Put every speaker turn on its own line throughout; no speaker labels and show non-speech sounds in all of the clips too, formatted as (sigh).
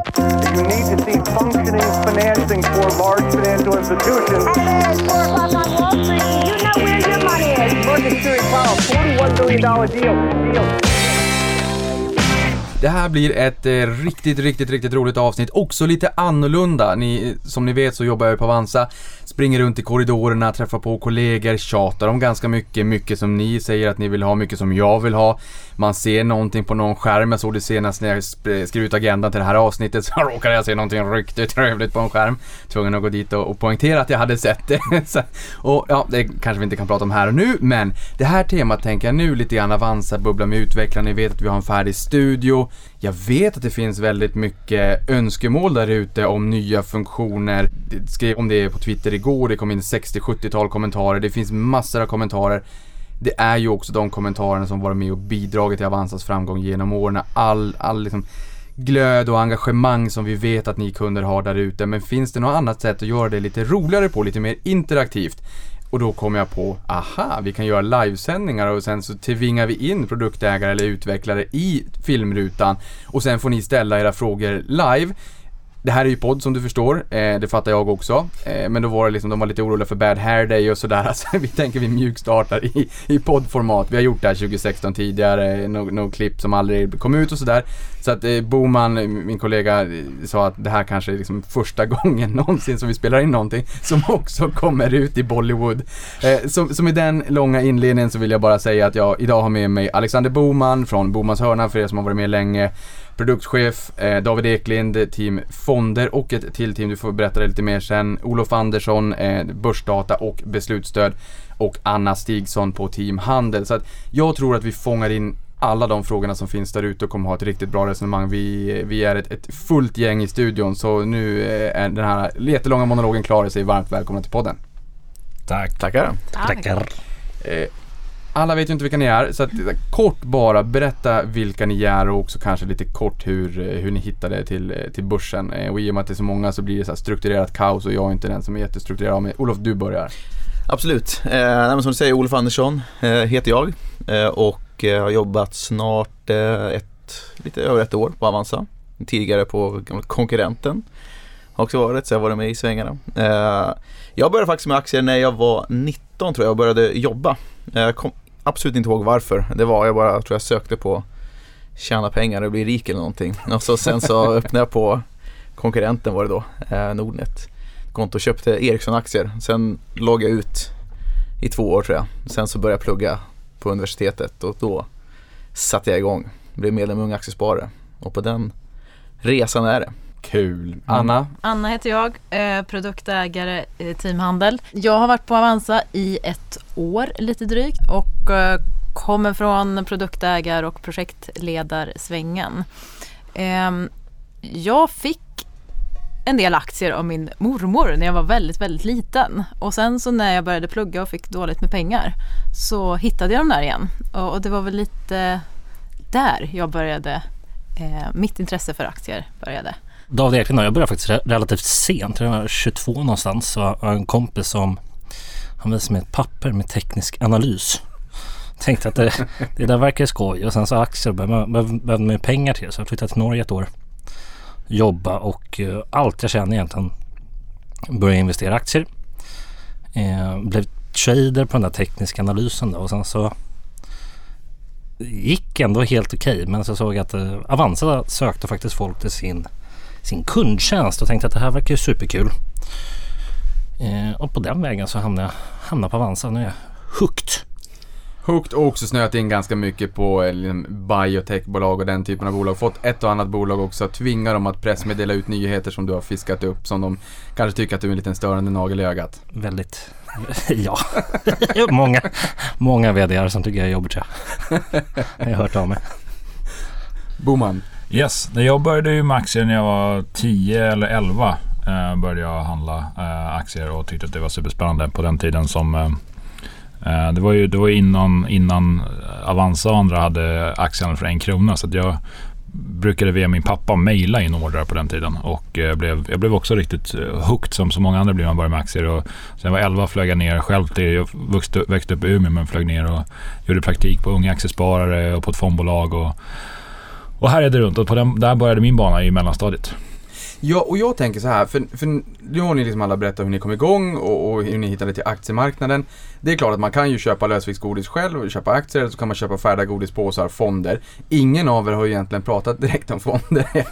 You need to see functioning financing for large financial institutions.
At 4 o'clock on Wall Street, you know where your money is.
Series Powell, $41 billion deal. deal.
Det här blir ett eh, riktigt, riktigt, riktigt roligt avsnitt. Också lite annorlunda. Ni, som ni vet så jobbar jag på Avanza. Springer runt i korridorerna, träffar på kollegor, tjatar om ganska mycket. Mycket som ni säger att ni vill ha, mycket som jag vill ha. Man ser någonting på någon skärm. Jag såg det senast när jag skrev ut agendan till det här avsnittet så (laughs) råkade jag se någonting riktigt trevligt på en skärm. Tvungen att gå dit och, och poängtera att jag hade sett det. (laughs) Så, och ja, det kanske vi inte kan prata om här och nu, men det här temat tänker jag nu lite grann Avanza, bubbla med utvecklarna. Ni vet att vi har en färdig studio. Jag vet att det finns väldigt mycket önskemål där ute om nya funktioner. Jag skrev om det på Twitter igår, det kom in 60-70-tal kommentarer. Det finns massor av kommentarer. Det är ju också de kommentarerna som varit med och bidragit till Avanzas framgång genom åren. All, all liksom glöd och engagemang som vi vet att ni kunder har där ute. Men finns det något annat sätt att göra det lite roligare på, lite mer interaktivt? Och då kom jag på, aha, vi kan göra livesändningar och sen så tvingar vi in produktägare eller utvecklare i filmrutan och sen får ni ställa era frågor live. Det här är ju podd som du förstår, eh, det fattar jag också. Eh, men då var det liksom, de var lite oroliga för Bad Hair Day och sådär. (laughs) Alltså, vi tänker vi mjukstartar i, i poddformat. Vi har gjort det här 2016 tidigare, något no klipp som aldrig kom ut och sådär. Så att eh, Boman, min kollega, sa att det här kanske är liksom första (laughs) gången någonsin som vi spelar in någonting som också kommer ut i Bollywood. Eh, som, så med den långa inledningen så vill jag bara säga att jag idag har med mig Alexander Boman från Bomans hörna för er som har varit med länge produktchef, eh, David Eklind, team Fonder och ett till team, du får berätta det lite mer sen. Olof Andersson, eh, Börsdata och Beslutsstöd och Anna Stigsson på team Handel. Så att jag tror att vi fångar in alla de frågorna som finns där ute och kommer ha ett riktigt bra resonemang. Vi, vi är ett, ett fullt gäng i studion så nu eh, är den här jättelånga monologen klar och säger varmt välkomna till podden.
Tack.
Tackar.
Tackar.
Eh, alla vet ju inte vilka ni är, så att, kort bara berätta vilka ni är och också kanske lite kort hur, eh, hur ni hittade till, eh, till börsen. Eh, och i och med att det är så många så blir det så här strukturerat kaos och jag är inte den som är jättestrukturerad av mig. Olof, du börjar.
Absolut. Eh, som du säger, Olof Andersson eh, heter jag eh, och eh, har jobbat snart eh, ett, lite över ett år på Avanza. Tidigare på konkurrenten. Har också varit, så jag har varit med i svängarna. Eh, jag började faktiskt med aktier när jag var 19 tror jag och började jobba. Jag kom absolut inte ihåg varför. Det var jag bara, tror jag sökte på tjäna pengar och bli rik eller någonting. (laughs) Och så sen så öppnade jag på konkurrenten var det då, eh, Nordnet. Konto och köpte Ericsson-aktier. Sen låg jag ut i två år tror jag. Sen så började jag plugga på universitetet och då satte jag igång. Blev medlem i Unga Aktiesparare. Och på den resan är det.
Kul. Anna?
Anna heter jag, eh, produktägare i Team Handel. Jag har varit på Avanza i ett år lite drygt och eh, kommer från produktägar och projektledarsvängen. Eh, jag fick en del aktier av min mormor när jag var väldigt, väldigt liten. Och sen så när jag började plugga och fick dåligt med pengar så hittade jag dem där igen. Och, och det var väl lite där jag började, eh, mitt intresse för aktier började.
David Eklund och jag började faktiskt relativt sent. Jag var 22 någonstans. Så jag har en kompis som han visade mig ett papper med teknisk analys. Tänkte att det, det där verkar skoj och sen så aktier behövde man pengar till. Så jag flyttade till Norge ett år. Jobba och eh, allt jag känner egentligen började investera i aktier. Eh, blev trader på den där tekniska analysen då och sen så gick ändå helt okej men så såg jag att eh, Avanza sökte faktiskt folk till sin sin kundtjänst och tänkte att det här verkar superkul. Eh, och på den vägen så hamnade jag hamnade på Avanza. Nu är jag hooked.
Hooked och också snöat in ganska mycket på eh, liksom, biotechbolag och den typen av bolag. Fått ett och annat bolag också tvinga dem att pressmeddela ut nyheter som du har fiskat upp som de kanske tycker att du är en liten störande nagel i ögat.
Väldigt, (laughs) ja. (laughs) många, många VDR som tycker jag är jobbigt. Ja. (laughs) Jag har hört av mig.
Boman.
Yes, jag började ju med aktier när jag var 10 eller 11. Eh, började jag handla eh, aktier och tyckte att det var superspännande på den tiden som eh, eh det var ju det var innan, innan eh, Avanza och andra hade aktiehandel för en krona. Så att jag brukade via min pappa mejla in ordrar på den tiden. Och eh, blev, jag blev också riktigt hooked som så många andra blir man börjar med aktier. Och sen jag var 11 flög jag ner själv till, jag växte, växte upp i Umeå men flög ner och gjorde praktik på Unga Aktiesparare och på ett fondbolag. Och, och här är det runt och på den, där började min bana i mellanstadiet.
Ja, och jag tänker så här, för, för nu har ni liksom alla berättat hur ni kom igång och, och hur ni hittade till aktiemarknaden. Det är klart att man kan ju köpa lösviktsgodis själv och köpa aktier eller så kan man köpa färdiga godispåsar, fonder. Ingen av er har ju egentligen pratat direkt om fonder. (laughs)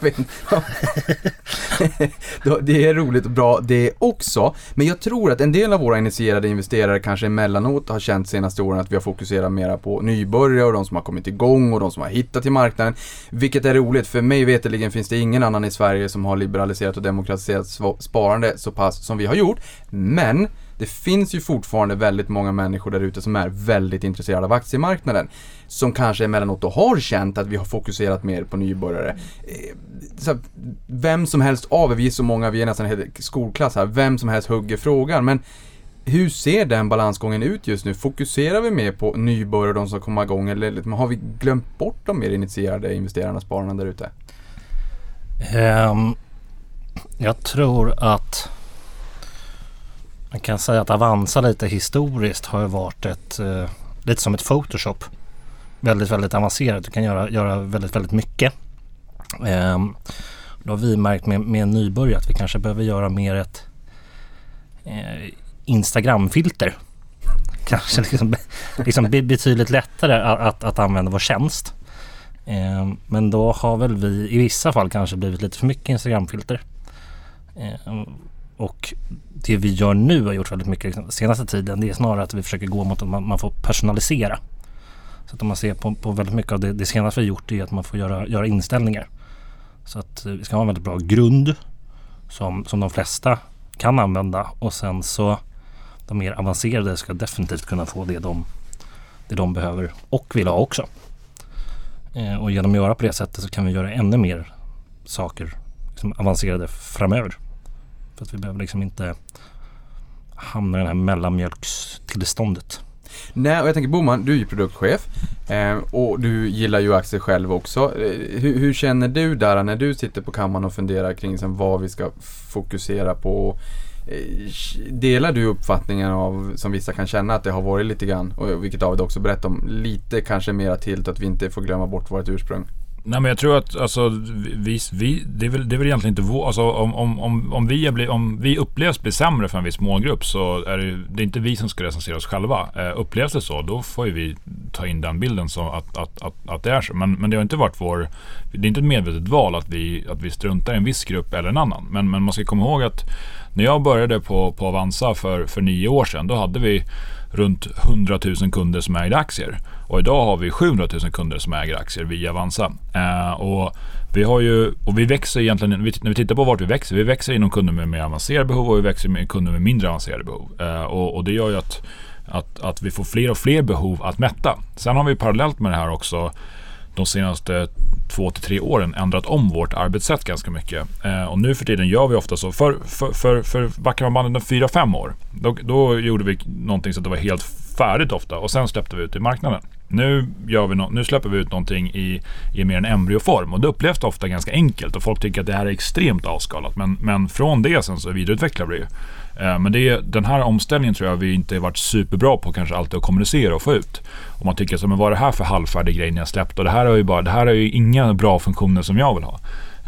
(laughs) Det är roligt och bra det också. Men jag tror att en del av våra initierade investerare kanske emellanåt har känt senaste åren att vi har fokuserat mera på nybörjare och de som har kommit igång och de som har hittat till marknaden. Vilket är roligt, för mig veterligen finns det ingen annan i Sverige som har liberaliserat och demokratiserat sparande så pass som vi har gjort. Men det finns ju fortfarande väldigt många människor där ute som är väldigt intresserade av aktiemarknaden. Som kanske emellanåt då har känt att vi har fokuserat mer på nybörjare. Eh, så vem som helst av er, vi är så många, vi är nästan en hel skolklass här, vem som helst hugger frågan. Men hur ser den balansgången ut just nu? Fokuserar vi mer på nybörjare de som kommer igång eller liksom, har vi glömt bort de mer initierade investerarna och spararna där ute?
Um, jag tror att man kan säga att Avanza lite historiskt har ju varit ett, eh, lite som ett Photoshop. Väldigt, väldigt avancerat. Du kan göra, göra väldigt, väldigt mycket. Eh, då har vi märkt med, med en nybörjare att vi kanske behöver göra mer ett eh, Instagramfilter. (laughs) Kanske liksom, liksom betydligt lättare att, att, att använda vår tjänst. Eh, men då har väl vi i vissa fall kanske blivit lite för mycket Instagramfilter. Eh, och det vi gör nu har gjort väldigt mycket liksom, senaste tiden. Det är snarare att vi försöker gå mot att man, man får personalisera. Så att om man ser på, på väldigt mycket av det, det senaste vi har gjort är att man får göra, göra inställningar. Så att eh, vi ska ha en väldigt bra grund som, som de flesta kan använda och sen så de mer avancerade ska definitivt kunna få det de, det de behöver och vill ha också. Eh, och genom att göra på det sättet så kan vi göra ännu mer saker liksom avancerade framöver. För att vi behöver liksom inte hamna i det här mellanmjölkstillståndet.
Nej, och jag tänker Boman, du är ju produktchef eh, och du gillar ju aktier själv också. Eh, hur, hur känner du där när du sitter på kammaren och funderar kring sen vad vi ska fokusera på? Eh, delar du uppfattningen av, som vissa kan känna, att det har varit lite grann, och vilket David också berättade om, lite kanske mera till att vi inte får glömma bort vårt ursprung?
Nej men jag tror att alltså, vi, vi, det, är väl, det är väl egentligen inte vår... Alltså, om, om, om, om, vi är bli, om vi upplevs bli sämre för en viss målgrupp så är det, ju- det är inte vi som ska recensera oss själva. Eh, upplevs det så, då får ju vi ta in den bilden så att, att, att, att det är så. Men, men det har inte varit vår... Det är inte ett medvetet val att vi, att vi struntar i en viss grupp eller en annan. Men, men man ska komma ihåg att när jag började på, på Avanza för, för nio år sedan, då hade vi runt 100 000 kunder som ägde aktier. Och idag har vi 700 000 kunder som äger aktier via Avanza. Eh, och vi har ju, och vi växer egentligen, när vi tittar på vart vi växer, vi växer inom kunder med mer avancerade behov och vi växer med kunder med mindre avancerade behov. Eh, och, och det gör ju att, att, att vi får fler och fler behov att mätta. Sen har vi parallellt med det här också de senaste två till tre åren ändrat om vårt arbetssätt ganska mycket. Eh, och nu för tiden gör vi ofta så. För, för, för, för backar man bandet fyra fem år, då, då gjorde vi någonting så att det var helt färdigt ofta och sen släppte vi ut i marknaden. Nu, gör vi no- nu släpper vi ut någonting i, i mer en embryoform och det upplevs ofta ganska enkelt och folk tycker att det här är extremt avskalat. Men, men från det sen så vidareutvecklar vi ju. Eh, men det är, den här omställningen tror jag vi inte har varit superbra på kanske alltid att kommunicera och få ut. Och man tycker så, men vad är det här för halvfärdig grej ni har släppt? Och det här är ju bara, det här är ju inga bra funktioner som jag vill ha.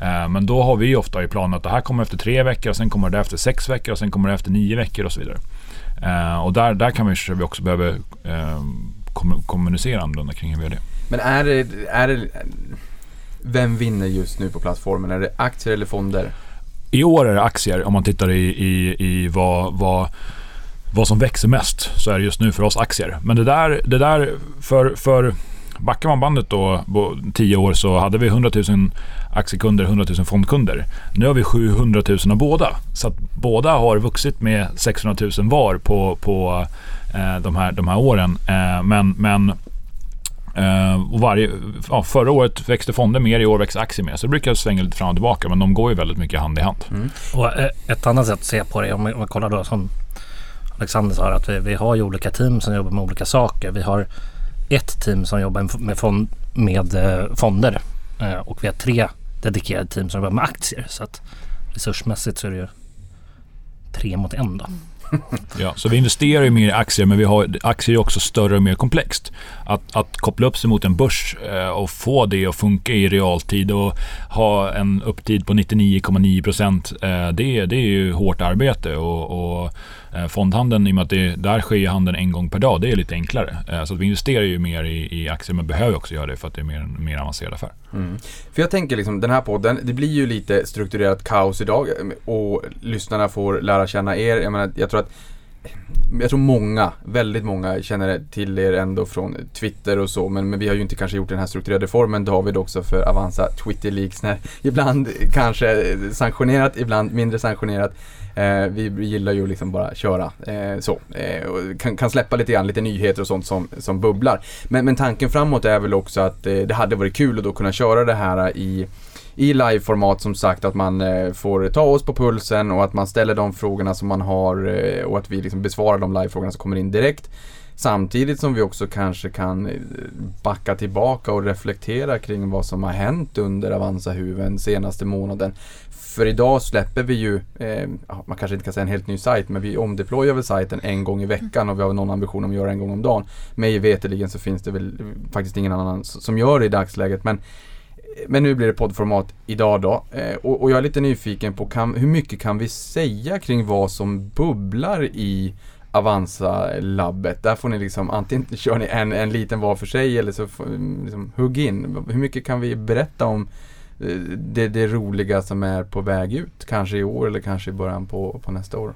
Eh, men då har vi ofta i planen att det här kommer efter tre veckor, och sen kommer det efter sex veckor och sen kommer det efter nio veckor och så vidare. Eh, och där, där kan vi, vi också behöva kommunicera annorlunda kring hur vi gör det.
Men är det, är det... Vem vinner just nu på plattformen? Är det aktier eller fonder?
I år är det aktier om man tittar i, i, i vad, vad, vad som växer mest. Så är det just nu för oss aktier. Men det där, det där för, för backar man bandet då 10 år så hade vi 100 000 aktiekunder, 100 000 fondkunder. Nu har vi 700 000 av båda. Så att båda har vuxit med 600 000 var på, på de, här, de här åren. Eh, men men Eh, och varje, ja, förra året växte fonder mer, i år växer aktier mer. Så det brukar svänga lite fram och tillbaka, men de går ju väldigt mycket hand i hand.
Och eh, ett annat sätt att se på det om vi, om vi kollar då som Alexander sa att vi, vi har ju olika team som jobbar med olika saker. Vi har ett team som jobbar med, fond, med eh, fonder eh, och vi har tre dedikerade team som jobbar med aktier. Så att resursmässigt så är det ju tre mot en då.
Ja, så vi investerar ju mer i aktier, men vi har, aktier är också större och mer komplext. Att, att koppla upp sig mot en börs eh, och få det att funka i realtid och ha en upptid på 99,9 procent, eh, det, det är ju hårt arbete. Och, och Eh, fondhandeln, i och med att det, där sker ju handeln en gång per dag, det är lite enklare. Eh, så att vi investerar ju mer i, i aktier, men behöver också göra det för att det är mer, en mer avancerad affär.
Mm. För jag tänker liksom den här podden, det blir ju lite strukturerat kaos idag eh, och lyssnarna får lära känna er. Jag menar, jag tror att jag tror många, väldigt många känner till er ändå från Twitter och så men, men vi har ju inte kanske gjort den här strukturerade formen David också för Avanza Twitter Leaks när ibland kanske sanktionerat, ibland mindre sanktionerat. Eh, vi gillar ju liksom bara köra eh, så. Eh, och kan, kan släppa lite grann, lite nyheter och sånt som, som bubblar. Men, men tanken framåt är väl också att eh, det hade varit kul att då kunna köra det här i i liveformat som sagt att man eh, får ta oss på pulsen och att man ställer de frågorna som man har eh, och att vi liksom besvarar de livefrågorna som kommer in direkt. Samtidigt som vi också kanske kan eh, backa tillbaka och reflektera kring vad som har hänt under Avanza-huven senaste månaden. För idag släpper vi ju, eh, man kanske inte kan säga en helt ny sajt, men vi omdeployar väl sajten en gång i veckan och vi har någon ambition om att göra det en gång om dagen. Mig veterligen så finns det väl eh, faktiskt ingen annan som gör det i dagsläget. Men eh, men nu blir det poddformat idag då. Eh, och, och, jag är lite nyfiken på kan, hur mycket kan vi säga kring vad som bubblar i Avanza-labbet. Där får ni liksom antingen kör ni en, en liten var för sig eller så får, mm, liksom, hugg in. Hur mycket kan vi berätta om eh, det, det roliga som är på väg ut? Kanske i år eller kanske i början på, på nästa år.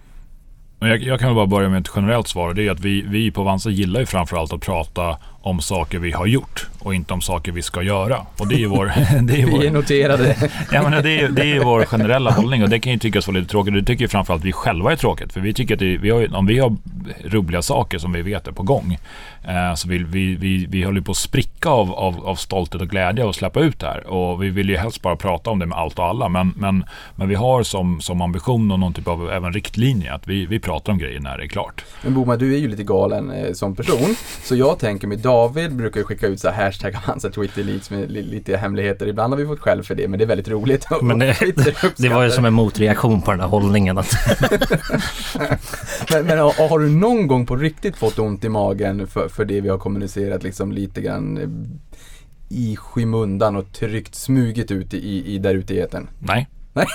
Jag, jag kan väl bara börja med ett generellt svar. Det är att vi, vi på Avanza gillar ju framförallt att prata om saker vi har gjort och inte om saker vi ska göra. Och det är vår... (laughs) Det är
vår vi är noterade.
ja, men det, är, det är vår generella hållning och det kan ju tyckas vara lite tråkigt. Det tycker framförallt vi själva är tråkigt. För vi tycker att det, vi har, om vi har roliga saker som vi vet är på gång eh, så vill vi, vi, vi håller på att spricka av, av, av stolthet och glädje och släppa ut det här. Och vi vill ju helst bara prata om det med allt och alla. Men, men, men vi har som, som ambition och någon typ av även riktlinje att vi, vi pratar om grejer när det är klart.
Men Boma, du är ju lite galen eh, som person. Så jag tänker mig David brukar ju skicka ut så här hashtag (laughs) Avanza Twitter Leaks med lite hemligheter. Ibland har vi fått skäll för det, men det är väldigt roligt.
Men det, (laughs) (laughs) det var ju som en motreaktion på den här hållningen. Att
men, men har, har, du någon gång på riktigt fått ont i magen för, för det vi har kommunicerat liksom lite grann eh, i skymundan och tryckt smugit ut i, i där ute i etern?
Nej. (laughs)
Nej.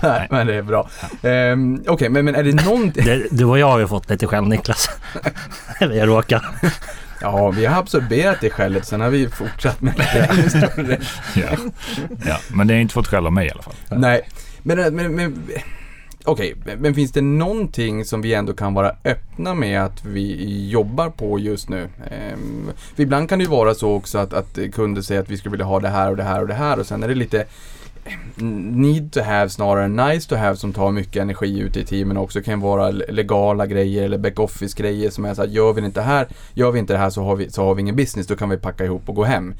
Nej, men det är bra. Um, Okej, okay, men, men är det någonting...
du och jag har ju fått lite skäll Niklas. (laughs) vi råkar.
Ja, vi har absorberat det skället, sen har vi fortsatt med det
ja. ja, men det har inte fått skäll av mig i alla fall.
Nej, men, men, men Okej, okay, men finns det någonting som vi ändå kan vara öppna med att vi jobbar på just nu? Ehm, ibland kan det ju vara så också att, att kunder säger att vi skulle vilja ha det här och det här och det här och sen är det lite need to have snarare än nice to have som tar mycket energi ute i teamen också. Det kan vara legala grejer eller backoffice grejer som är så att gör vi inte det här, gör vi inte det här så har vi, så har vi ingen business. Då kan vi packa ihop och gå hem.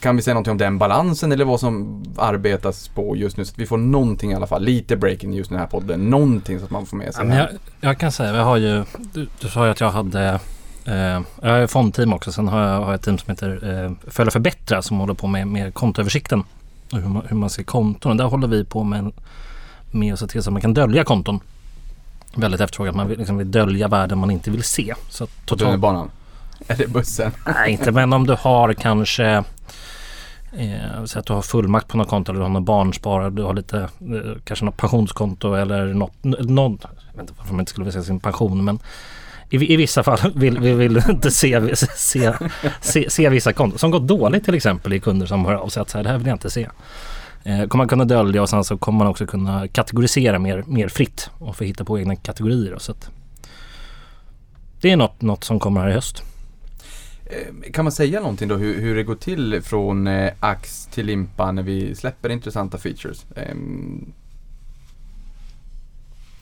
Kan vi säga någonting om den balansen eller vad som arbetas på just nu? Så att vi får någonting i alla fall, lite breaking news i den här podden. Någonting så att man får med sig
ja, jag, jag, kan säga, jag har ju, du, du sa ju att jag hade Eh, jag har fondteam också. Sen har jag, har jag ett team som heter eh, Följa Förbättra som håller på med, med kontoöversikten. Hur, man, hur man ser konton. Och där håller vi på med, med att se till så att man kan dölja konton. Väldigt efterfrågat. Man vill, liksom vill dölja värden man inte vill se.
Så totalt... Tunnelbanan? Eller bussen?
Nej, inte men om du har kanske Eh, så att du har fullmakt på något konto eller du har något barnsparande, du har lite, eh, kanske något pensionskonto eller något, något jag vet inte varför man inte skulle vilja se sin pension men i, i vissa fall (laughs) vill vi vill inte se, se, se, se vissa konton som gått dåligt till exempel i kunder som hör av sig att så här, det här vill jag inte se. Eh, kommer man kunna dölja och sen så kommer man också kunna kategorisera mer, mer fritt och få hitta på egna kategorier. Så att det är något, något som kommer här i höst.
Eh, kan man säga någonting då hur, hur det går till från eh, ax till limpa när vi släpper intressanta features? Eh,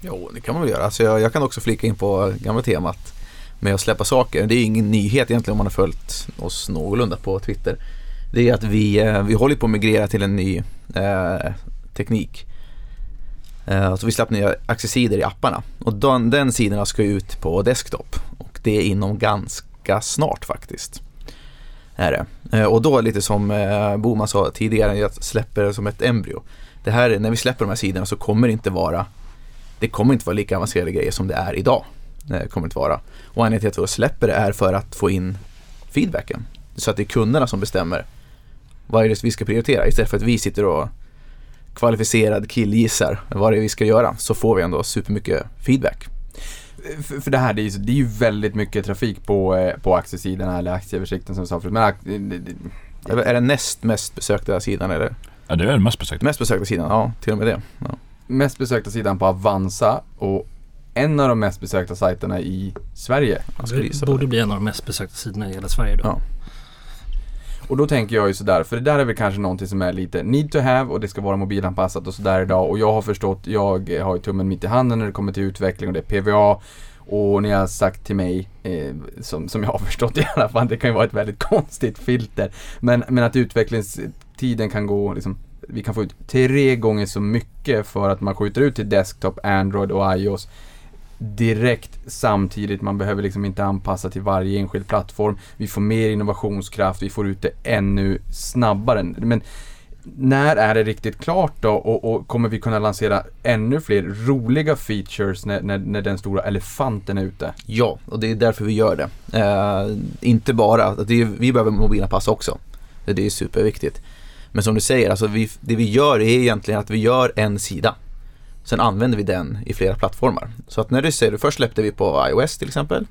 Jo, det kan man väl göra. Alltså jag, jag, kan också flika in på gamla temat med att släppa saker. Det är ingen nyhet egentligen om man har följt oss någorlunda på Twitter. Det är att vi, eh, vi håller på att migrera till en ny eh, teknik. Eh, så vi släpper nya accessidor i apparna och den, den sidorna ska ut på desktop och det är inom ganska snart faktiskt. Är det. Eh, och då lite som eh, Boman sa tidigare, jag släpper det som ett embryo. Det här, när vi släpper de här sidorna så kommer det inte vara det kommer inte vara lika avancerade grejer som det är idag. Det kommer inte vara. Och anledningen till att vi släpper det är för att få in feedbacken. Så att det är kunderna som bestämmer vad är det vi ska prioritera. Istället för att vi sitter och kvalificerad killgissar vad det är vi ska göra så får vi ändå supermycket feedback.
För, för det här, det är, ju, det är ju väldigt mycket trafik på, eh, på aktiesidan eller aktieöversikten som vi sa förut. Men det- det- det-
Är det näst mest besökta sidan eller?
Ja, det är den mest besökta.
Mest besökta sidan, ja till och med det. Ja.
mest besökta sidan på Avanza och en av de mest besökta sajterna i Sverige.
Det borde bli en av de mest besökta sidorna i hela Sverige då.
Ja.
Och då tänker jag ju sådär, för det där är väl kanske någonting som är lite need to have och det ska vara mobilanpassat och sådär idag. Och jag har förstått, jag har ju tummen mitt i handen när det kommer till utveckling och det är PVA. Och ni har sagt till mig, eh, som, som jag har (laughs) förstått i alla fall, det kan ju vara ett väldigt (laughs) konstigt filter. Men, men att utvecklingstiden kan gå, liksom, vi kan få ut tre gånger så mycket för att man skjuter ut till desktop, Android och iOS direkt samtidigt. Man behöver liksom inte anpassa till varje enskild plattform. Vi får mer innovationskraft, vi får ut det ännu snabbare. Men när är det riktigt klart då och, och kommer vi kunna lansera ännu fler roliga features när, när, när den stora elefanten är ute?
Ja, och det är därför vi gör det. Eh, inte bara, det är, vi behöver mobilanpassa också. Det är superviktigt. Men som du säger, alltså vi, det vi gör är egentligen att vi gör en sida. Sen använder vi den i flera plattformar. Så att när du säger, först släppte vi på iOS till exempel.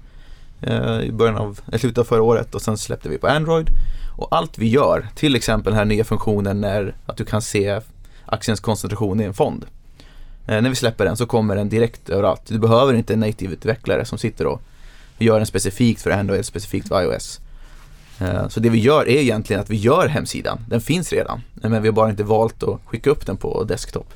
Eh, I början av, slutet av förra året och sen släppte vi på Android. Och allt vi gör, till exempel den här nya funktionen när att du kan se aktiens koncentration i en fond. Eh, när vi släpper den så kommer den direkt överallt. Du behöver inte en native-utvecklare som sitter och gör den specifikt för Android, specifikt för iOS. Eh, Så det vi gör är egentligen att vi gör hemsidan. Den finns redan. Men vi har bara inte valt att skicka upp den på desktop.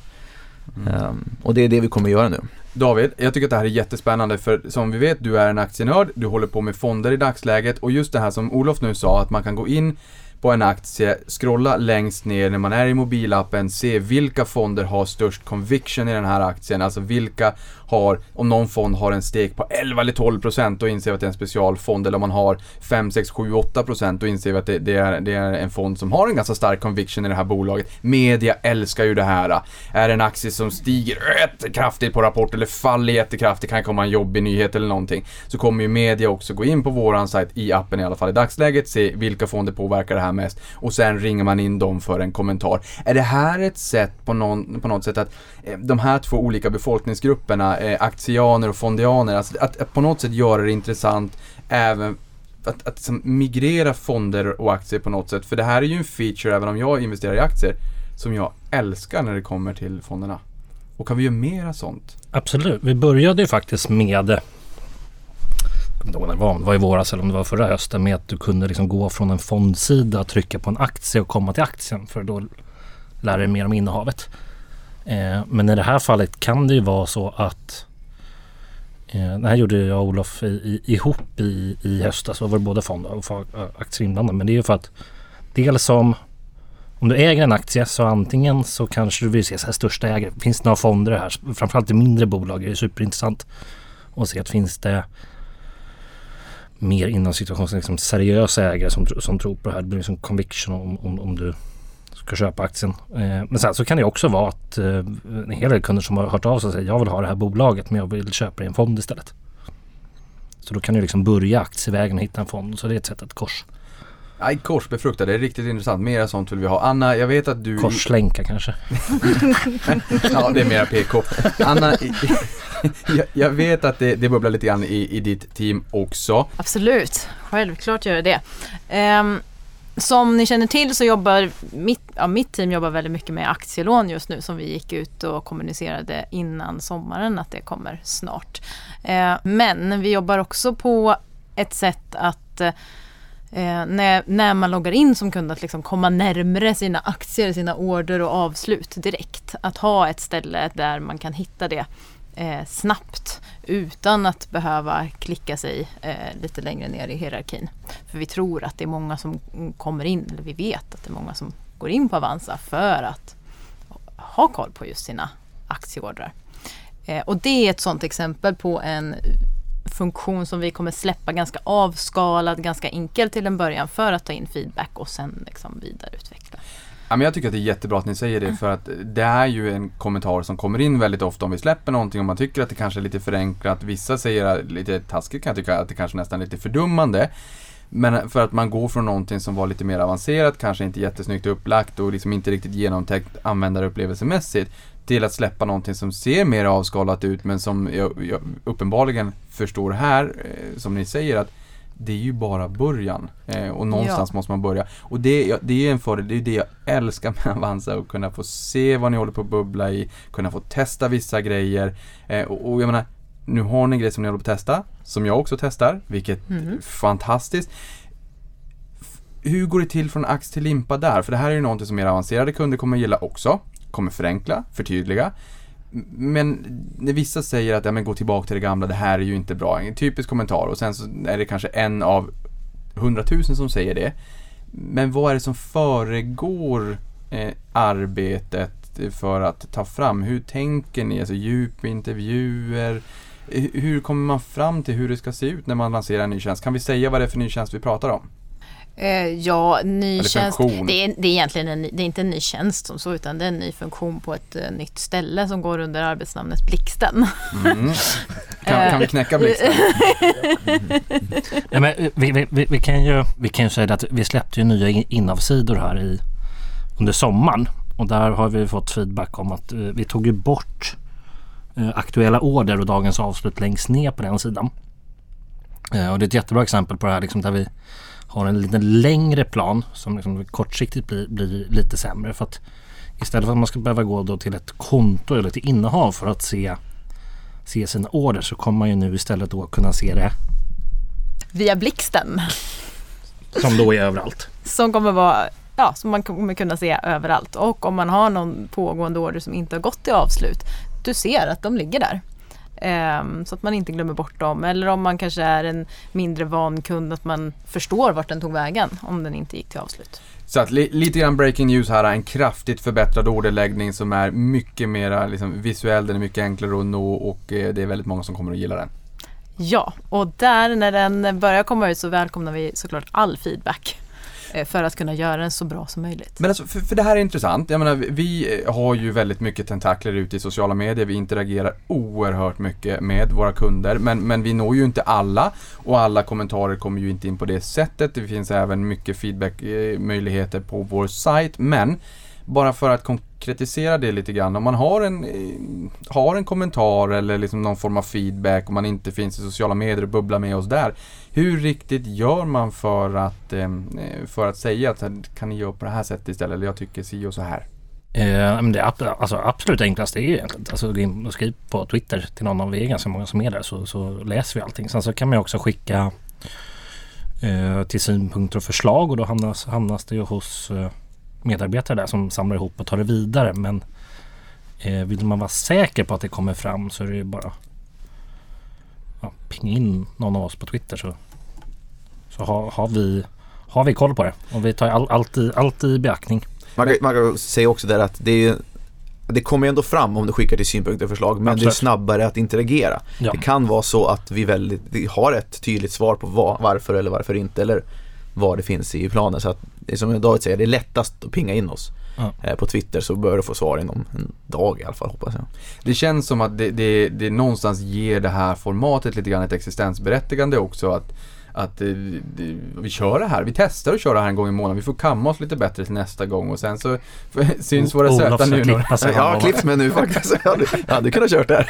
Ehm, Och det är det vi kommer göra nu.
David, jag tycker att det här är jättespännande för som vi vet, du är en aktienörd, du håller på med fonder i dagsläget och just det här som Olof nu sa, att man kan gå in på en aktie, scrolla längst ner när man är i mobilappen, se vilka fonder har störst conviction i den här aktien, alltså vilka har, om någon fond har en steg på 11 eller 12 procent, då inser vi att det är en specialfond, eller om man har 5, 6, 7, 8 procent, då inser vi att det, det, är, det är en fond som har en ganska stark conviction i det här bolaget. Media älskar ju det här. Är det en aktie som stiger jättekraftigt på rapport eller faller jättekraftigt, kan komma en jobbig nyhet eller någonting, så kommer ju media också gå in på våran sajt, i appen i alla fall i dagsläget, se vilka fonder påverkar det här mest och sen ringer man in dem för en kommentar. Är det här ett sätt på, någon, på något sätt att eh, de här två olika befolkningsgrupperna, eh, aktianer och fondianer, alltså att, att på något sätt göra det intressant även att, att liksom migrera fonder och aktier på något sätt. För det här är ju en feature, även om jag investerar i aktier, som jag älskar när det kommer till fonderna. Och kan vi göra mera sånt?
Absolut. Vi började ju faktiskt med kommer inte ihåg när det var, om det var i våras eller om det var förra hösten med att du kunde liksom gå från en fondsida, trycka på en aktie och komma till aktien för då lära dig mer om innehavet. Eh, men i det här fallet kan det ju vara så att eh, det här gjorde jag och Olof i, i, ihop i, i höstas. Då var det både fond och eh, aktier inblandade. Men det är ju för att dels som om du äger en aktie så antingen så kanske du vill se så här största ägare. Finns det några fonder här? Framförallt i mindre bolag är det superintressant att se att finns det mer inom situationen liksom seriösa ägare som, som tror på det här. Det blir liksom conviction om, om, om du ska köpa aktien. Eh, men sen så kan det också vara att eh, en hel del kunder som har hört av sig och säger jag vill ha det här bolaget men jag vill köpa det i en fond istället. Så då kan du liksom börja aktievägen och hitta en fond. Så det är ett sätt att kors,
Nej, korsbefruktad, det är riktigt intressant. Mera sånt vill vi ha. Anna, jag vet att du...
korslänka kanske. (laughs)
Ja, det är mera PK. Anna, jag, jag vet att det, det bubblar lite grann i, i ditt team också.
Absolut, självklart gör det det. Ehm, som ni känner till så jobbar mitt, ja, mitt team jobbar väldigt mycket med aktielån just nu som vi gick ut och kommunicerade innan sommaren att det kommer snart. Eh, men vi jobbar också på ett sätt att eh, när, när man loggar in som kund att liksom komma närmre sina aktier, sina order och avslut direkt. Att ha ett ställe där man kan hitta det eh, snabbt utan att behöva klicka sig eh, lite längre ner i hierarkin. För vi tror att det är många som kommer in, eller vi vet att det är många som går in på Avanza för att ha koll på just sina aktieordrar. Eh, och det är ett sådant exempel på en funktion som vi kommer släppa ganska avskalad, ganska enkelt till en början för att ta in feedback och sen liksom vidareutveckla.
Ja, men jag tycker att det är jättebra att ni säger det för att det är ju en kommentar som kommer in väldigt ofta om vi släpper någonting och man tycker att det kanske är lite förenklat. Vissa säger lite taskigt kan jag tycka att det kanske nästan är lite fördummande. Men för att man går från någonting som var lite mer avancerat, kanske inte jättesnyggt upplagt och liksom inte riktigt genomtänkt användarupplevelsemässigt till att släppa någonting som ser mer avskalat ut men som jag, jag uppenbarligen förstår här, eh, som ni säger att det är ju bara början eh, och någonstans
Ja.
måste man börja. Och det, det är en fördel, det är det jag älskar med (laughs) Avanza att kunna få se vad ni håller på att bubbla i, kunna få testa vissa grejer eh, och, och jag menar nu har ni grejer som ni håller på att testa, som jag också testar, vilket
Mm.
är fantastiskt. Hur går det till från ax till limpa där? För det här är ju någonting som mer avancerade kunder kommer gilla också. Kommer förenkla, förtydliga. Men när vissa säger att ja, men gå tillbaka till det gamla, det här är ju inte bra. En typisk kommentar och sen så är det kanske en av hundratusen som säger det. Men vad är det som föregår eh, arbetet för att ta fram? Hur tänker ni? Alltså djupintervjuer? Hur kommer man fram till hur det ska se ut när man lanserar en ny tjänst? Kan vi säga vad det är för ny tjänst vi pratar om?
Eh, ja, ny tjänst. Det är, det är egentligen en, ny- det är inte en ny tjänst som så utan det är en ny funktion på ett eh, nytt ställe som går under arbetsnamnet Blixten.
Mm. (laughs) Kan, kan vi knäcka blixten?
Ja, men vi, vi, vi, vi, kan ju, vi kan ju säga att vi släppte ju nya in- inavsidor här i, under sommaren. Och där har vi fått feedback om att eh, vi tog ju bort eh, aktuella order och dagens avslut längst ner på den sidan. Och det är ett jättebra exempel på det här liksom, där vi har en lite längre plan som liksom kortsiktigt blir, blir lite sämre. För att istället för att man ska behöva gå då till ett konto eller till innehav för att se, se sina order så kommer man ju nu istället då kunna se det
Via Blixten.
som då är överallt.
Som kommer vara Ja, som man kommer kunna se överallt. Och om man har någon pågående order som inte har gått till avslut. Du ser att de ligger där. Ehm, så att man inte glömmer bort dem. Eller om man kanske är en mindre van kund att man förstår vart den tog vägen om den inte gick till avslut.
Så att li, lite grann breaking news här, en kraftigt förbättrad orderläggning som är mycket mer liksom, visuell, den är mycket enklare att nå och eh, det är väldigt många som kommer att gilla den.
Ja, och där när den börjar komma ut så välkomnar vi såklart all feedback. Eh, för att kunna göra den så bra som möjligt.
Men alltså, för, för det här är intressant. Jag menar, vi- eh, har ju väldigt mycket tentakler ute i sociala medier. Vi interagerar oerhört mycket med våra kunder. Men, men vi når ju inte alla. Och alla kommentarer kommer ju inte in på det sättet. Det finns även mycket feedbackmöjligheter eh, på vår sajt. Men bara för att konkretisera det lite grann. Om man har en, har en kommentar eller liksom någon form av feedback och man inte finns i sociala medier och bubblar med oss där. Hur riktigt gör man för att, ehm, eh, för att säga att eh, kan ni göra på det här sättet istället? Eller jag tycker si och så här.
Eh, men det ab- alltså, absolut enklaste är ju egentligen alltså, gå in och skriv på Twitter till någon av vi är ganska många som är där så, så läser vi allting. Sen så kan man ju också skicka eh, till synpunkter och förslag och då hamnas, hamnas det ju hos eh, medarbetare där som samlar ihop och tar det vidare. Men eh, vill man vara säker på att det kommer fram så är det ju bara ja, pinga in någon av oss på Twitter så, så har, har, vi, har vi koll på det. Och vi tar all, alltid, alltid i beaktning.
Man kan, man kan säga också där att det är det kommer ändå fram om du skickar till synpunkter och förslag men det är
Absolut.
snabbare att interagera.
Ja.
Det kan vara så att vi, väldigt, vi har ett tydligt svar på vad, varför eller varför inte eller vad det finns i planen. Så att som David säger, det är lättast att pinga in oss.
Ja.
Eh, På Twitter så bör du få svar inom en dag i alla fall hoppas jag.
Det känns som att det, det, det någonstans ger det här formatet lite grann ett existensberättigande också. Att, att eh, vi kör det här, vi testar att köra det här en gång i månaden. Vi får kamma oss lite bättre till nästa gång och sen så (laughs) syns våra söta
ska
nu.
klippa sig. (laughs)
Jag har klippt mig nu faktiskt. Jag hade, jag hade kunnat kört det här.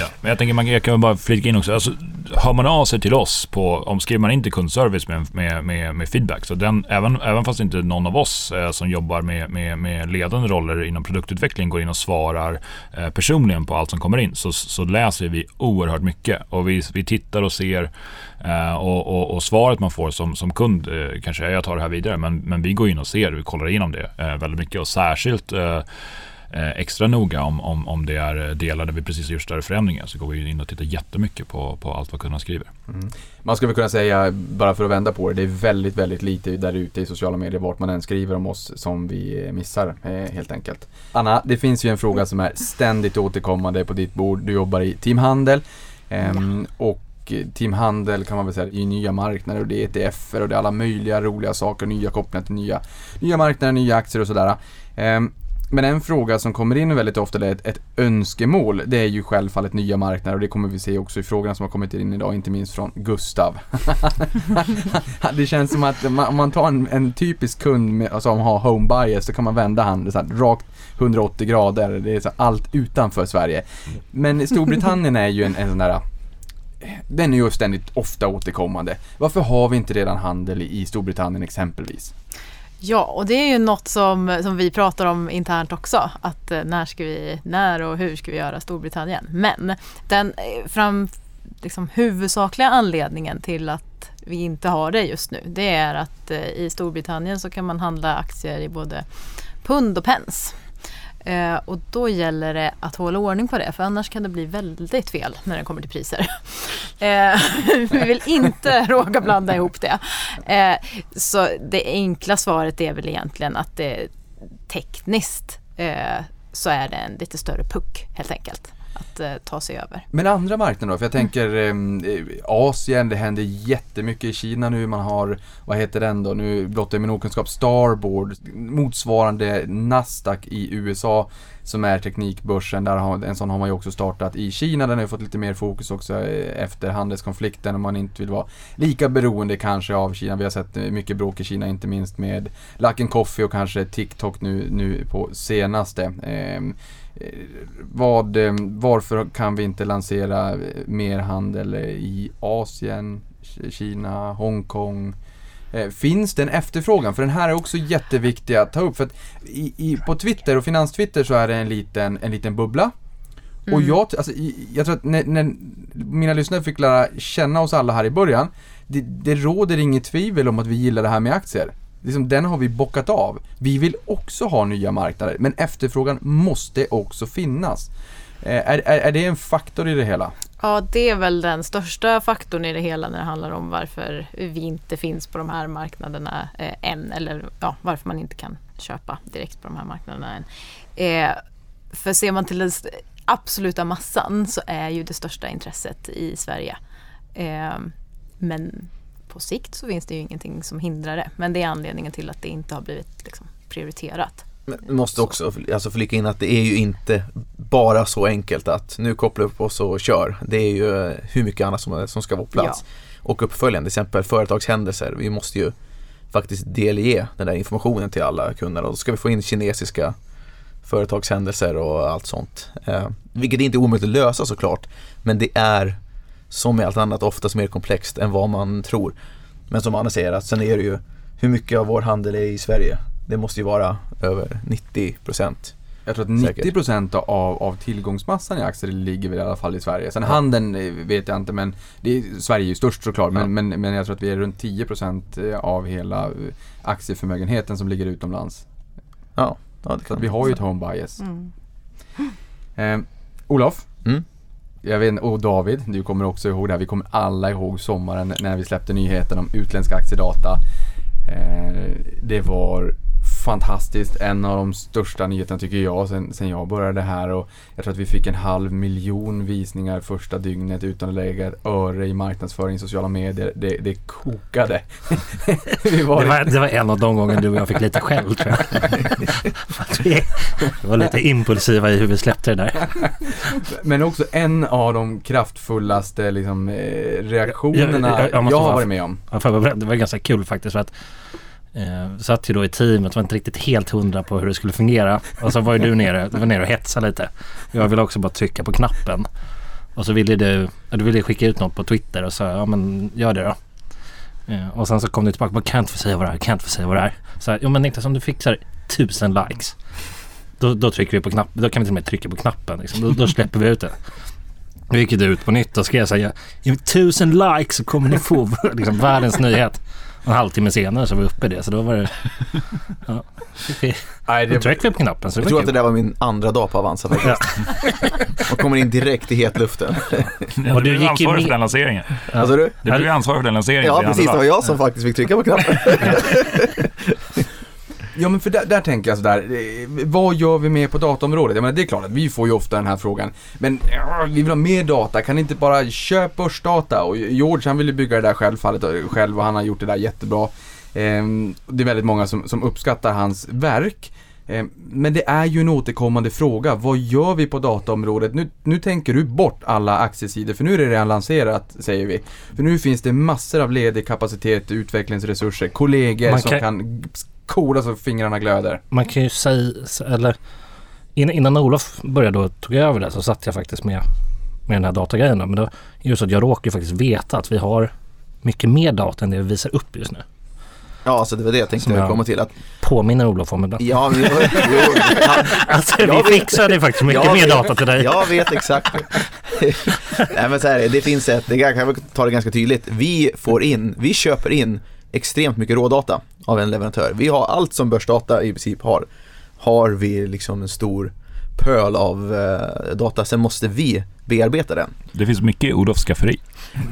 Ja, men jag tänker man jag kan bara flika in också. Alltså, hör man av sig till oss på, om skriver man in till kundservice med, med, med, med feedback. Så den, även, även fast inte någon av oss eh, som jobbar med, med, med ledande roller inom produktutveckling går in och svarar eh, personligen på allt som kommer in. Så, så läser vi oerhört mycket. Och vi, vi tittar och ser. Eh, och, och, och svaret man får som, som kund eh, kanske är jag tar det här vidare. Men, men vi går in och ser, vi kollar igenom det eh, väldigt mycket. Och särskilt eh, eh, extra noga om, om, om det är delar där vi precis har gjort större förändringar så går vi in och tittar jättemycket på, på allt vad kunderna skriver.
Man skulle väl kunna säga, bara för att vända på det, det är väldigt, väldigt lite där ute i sociala medier vart man än skriver om oss som vi eh, missar helt enkelt. Anna, det finns ju en fråga som är ständigt återkommande på ditt bord. Du jobbar i Team Handel ehm, och och eh, Team Handel kan man väl säga i nya marknader och det är ETFer och det är alla möjliga roliga saker, nya kopplingar till nya, nya marknader, nya aktier och sådär. Ehm, men en fråga som kommer in väldigt ofta, eller ett, ett önskemål, det är ju självfallet nya marknader och det kommer vi se också i frågorna som har kommit in idag, inte minst från Gustav. (laughs) det känns som att man, om man tar en, en typisk kund med, alltså, som har home bias så kan man vända handen så här, rakt 180 grader, det är så här, allt utanför Sverige. Men Storbritannien är ju en, en sån där den är ju ständigt ofta återkommande. Varför har vi inte redan handel i Storbritannien exempelvis?
Ja, och det är ju något som, som vi pratar om internt också. Att eh, när ska vi, när och hur ska vi göra Storbritannien? Men den eh, fram, liksom, huvudsakliga anledningen till att vi inte har det just nu, det är att eh, i Storbritannien så kan man handla aktier i både pund och pence. Eh, och då gäller det att hålla ordning på det för annars kan det bli väldigt fel när det kommer till priser. (laughs) Eh, (laughs) vi vill inte (laughs) råka blanda ihop det. Eh, så det enkla svaret är väl egentligen att det tekniskt eh, så är det en lite större puck helt enkelt att eh, ta sig över.
Men andra marknader då? För jag tänker eh, Asien, det händer jättemycket i Kina nu. Man har, vad heter den då? Nu blottar jag min okunskap. Starboard, motsvarande Nasdaq i USA som är teknikbörsen. Där har, en sån har man ju också startat i Kina. Den har ju fått lite mer fokus också eh, efter handelskonflikten om man inte vill vara lika beroende kanske av Kina. Vi har sett eh, mycket bråk i Kina, inte minst med Luckin Coffee och kanske TikTok nu, nu på senaste. Ehm, eh, vad, eh, varför kan vi inte lansera eh, mer handel eh, i Asien, Kina, Hongkong? Finns det en efterfrågan? För den här är också jätteviktig att ta upp. För i, i, på Twitter och finanstwitter så är det en liten, en liten bubbla. Och jag, alltså, jag tror att när, när mina lyssnare fick lära känna oss alla här i början, det, det råder inget tvivel om att vi gillar det här med aktier. Liksom, den har vi bockat av. Vi vill också ha nya marknader, men efterfrågan måste också finnas. Eh, är, är, är det en faktor i det hela?
Ja, det är väl den största faktorn i det hela när det handlar om varför vi inte finns på de här marknaderna eh, än. Eller ja, varför man inte kan köpa direkt på de här marknaderna än. Eh, för ser man till den absoluta massan så är ju det största intresset i Sverige. Eh, men på sikt så finns det ju ingenting som hindrar det. Men det är anledningen till att det inte har blivit liksom, prioriterat.
Men måste också alltså flika in att det är ju inte bara så enkelt att nu kopplar vi upp oss och kör. Det är ju eh, hur mycket annat som, som ska vara på plats. Och uppföljande, till exempel företagshändelser. Vi måste ju faktiskt delge den där informationen till alla kunder och då ska vi få in kinesiska företagshändelser och allt sånt. Eh, vilket inte är omöjligt att lösa såklart. Men det är som med allt annat oftast mer komplext än vad man tror. Men som Anna säger, att sen är det ju hur mycket av vår handel är i Sverige. Det måste ju vara över 90 procent.
Jag tror att
Säkert.
90% av, av tillgångsmassan i aktier ligger väl i alla fall i Sverige. Sen handeln eh, vet jag inte men det är, Sverige är ju störst såklart men,
Ja.
men, men jag tror att vi är runt 10% av hela eh, aktieförmögenheten som ligger utomlands.
Ja, ja det
Så
kan
att vi har ju ett home bias.
Mm.
Eh, Olof?
Mm.
Jag vet, och David, du kommer också ihåg det här. Vi kommer alla ihåg sommaren när vi släppte nyheten om utländska aktiedata. Eh, det var fantastiskt. En av de största nyheterna tycker jag sen, sen jag började här och jag tror att vi fick en halv miljon visningar första dygnet utan att lägga ett öre i marknadsföring i sociala medier. Det, det kokade. (laughs)
Det var, det var en av de gånger du och jag fick lite skäll tror jag. (laughs) Vi var lite impulsiva i hur vi släppte det där.
Men också en av de kraftfullaste liksom, eh, reaktionerna
Jag- jag- jag
jag, har varit med om.
Det var ganska kul faktiskt för att eh, satt ju då i teamet var inte riktigt helt hundra på hur det skulle fungera. Och så var ju du nere, du var nere och hetsade lite. Jag ville också bara trycka på knappen. Och så ville du, du ville skicka ut något på Twitter och sa ja men gör det då. Eh, och sen så kom du tillbaka och bara kan jag inte få säga vad det är, kan jag inte få säga vad det är. Så här, jo men Niklas om du fixar tusen likes. Då, då trycker vi på knappen, då kan vi till och med trycka på knappen liksom. då, då släpper vi ut det. Då gick du ut på nytt och skrev så här, tusen likes så kommer ni få (laughs) liksom, världens nyhet. En halvtimme senare så var vi uppe i det så då var det... (laughs) Ja,
Nej,
då tryckte vi på knappen så det
Jag tror
var
att det där var min andra dag på Avanza faktiskt. (laughs) Man kommer in direkt i hetluften.
Och du
är
gick ju
ansvarig
med-
för den lanseringen.
Alltså du?
Du blev ansvarig för den lanseringen.
Ja
din
precis, det
andra
var
dag.
jag som faktiskt fick trycka på knappen. (laughs)
Ja men för där, där tänker jag sådär, eh, vad gör vi mer på dataområdet? Jag menar det är klart att vi får ju ofta den här frågan. Men ja, vi vill ha mer data, kan ni inte bara köpa börsdata? Och George han vill ju bygga det där självfallet eh, själv och han har gjort det där jättebra. Ehm, det är väldigt många som, som uppskattar hans verk. Ehm, Men det är ju en återkommande fråga. Vad gör vi på dataområdet? Nu, nu tänker du bort alla aktiesidor för nu är det redan lanserat, säger vi. För nu finns det massor av ledig kapacitet, utvecklingsresurser, kollegor
Man
som
kan-
kan koda så fingrarna glöder.
Man kan ju säga, eller innan, Olof började och tog över det så satt jag faktiskt med, med den här datagrejen. då. Men då är det så att jag råkar ju faktiskt veta att vi har mycket mer data än det vi visar upp just nu.
Ja, alltså det var det jag tänkte
jag-
komma till. Att,
Påminner Olof om ibland.
ja, men, jo, jo, ja, (laughs)
Alltså
Jag
vi
vet-
fixade faktiskt mycket
jag
mer
vet-
data till dig.
Jag vet exakt. (laughs) Nej men så här, är det, finns ett, det kan jag väl ta det ganska tydligt. Vi får in, vi köper in extremt mycket rådata av en leverantör. Vi har allt som börsdata i princip har. Har vi liksom en stor pöl av eh, data, sen måste vi bearbeta den.
Det finns mycket i Olofs skafferi.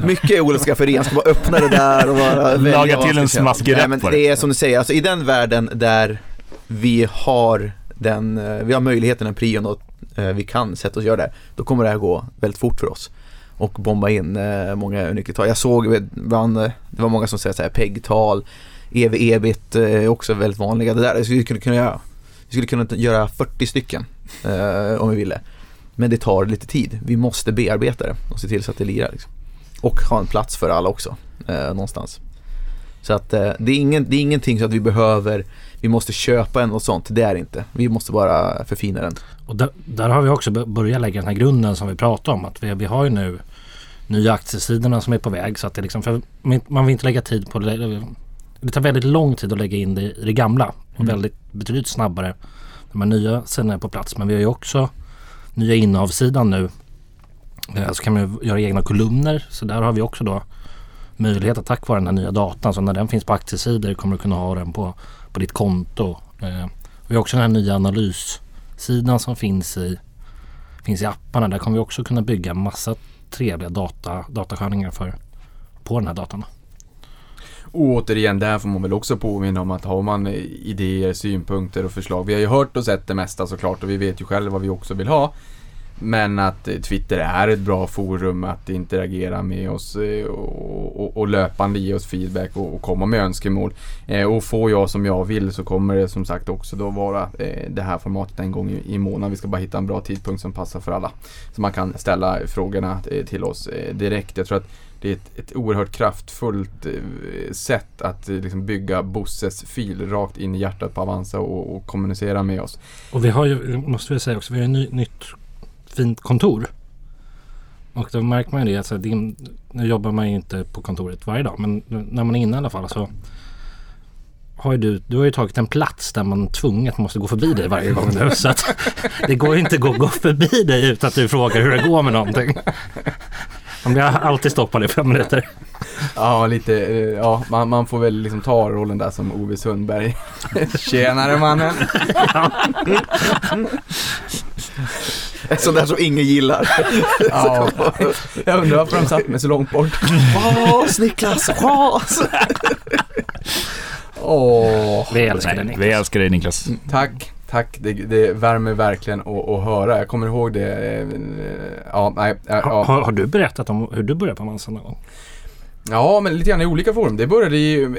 Mycket Olof skafferi, han ska bara öppna det där och bara
Laga till en smaskig rätt
men
på det.
Det är som du säger, alltså i den världen där vi har den, eh, vi har möjligheten, den prion och eh, vi kan sätta oss och göra det, då kommer det här gå väldigt fort för oss. Och bomba in eh, många nyckeltal. Jag såg bland, eh, det var många som säger så här PEG-tal, EV, ebit är eh, också väldigt vanliga. Det där skulle vi kunna, kunna göra. Vi skulle kunna göra 40 stycken eh, om vi ville. Men det tar lite tid. Vi måste bearbeta det och se till så att det lirar. Liksom. Och ha en plats för alla också, eh, någonstans. Så att eh, det, är ingen, det är ingenting så att vi behöver, vi måste köpa en och sånt. Det är det inte. Vi måste bara förfina den.
Och där, där har vi också börjat lägga den här grunden som vi pratade om. Att vi, vi har ju nu nya aktiesidorna som är på väg. Så att det liksom, för man vill inte lägga tid på det. Tar väldigt lång tid att lägga in det i det gamla. Och
Mm.
väldigt betydligt snabbare när här nya är på plats. Men vi har ju också nya innehavssidan nu. Eh, Så kan man göra egna kolumner. Så där har vi också då möjlighet att tack vare den här nya datan. Så när den finns på aktiesidor kommer du kunna ha den på, på ditt konto. Eh, Vi har också den här nya analyssidan som finns i, finns i apparna. Där kommer vi också kunna bygga massa trevliga data, datasköningar för, på den här datan.
Och återigen, där får man väl också påminna om att har man idéer, synpunkter och förslag. Vi har ju hört och sett det mesta såklart och vi vet ju själva vad vi också vill ha. Men att eh, Twitter är ett bra forum att interagera med oss eh, och, och, och löpande ge oss feedback och, och komma med önskemål. Eh, och får jag som jag vill så kommer det som sagt också då vara eh, det här formatet en gång i, i månaden. Vi ska bara hitta en bra tidpunkt som passar för alla. Så man kan ställa frågorna eh, till oss eh, direkt. Jag tror att det är ett, ett oerhört kraftfullt eh, sätt att eh, liksom bygga Bosses fil rakt in i hjärtat på Avanza och, och kommunicera med oss.
Och vi har ju, måste vi säga också, vi har ett ny, nytt fint kontor. Och då märker man ju det, alltså, din, nu jobbar man ju inte på kontoret varje dag men när man är inne i alla fall så har ju du, du har ju tagit en plats där man tvunget måste gå förbi dig varje gång nu. (laughs) Så att det går ju inte att gå, gå förbi dig utan att du frågar hur det går med någonting. Man blir alltid stoppad i fem minuter.
Ja, lite, eh, ja, man, man får väl liksom ta rollen där som Ove Sundberg. (laughs) Tjenare mannen! (laughs)
Sånt där som ingen gillar.
Ja, (laughs) jag undrar varför de satt mig så långt bort.
Ras Niklas, ras!
Åh,
Vi älskar dig Niklas.
vi älskar dig Niklas.
tack, tack. Det, det värmer verkligen att, att höra. Jag kommer ihåg det. eh, Ja, nej, ja,
Har, har, du berättat om hur du började på Avanza någon gång?
Ja, men lite grann i olika forum. Det började ju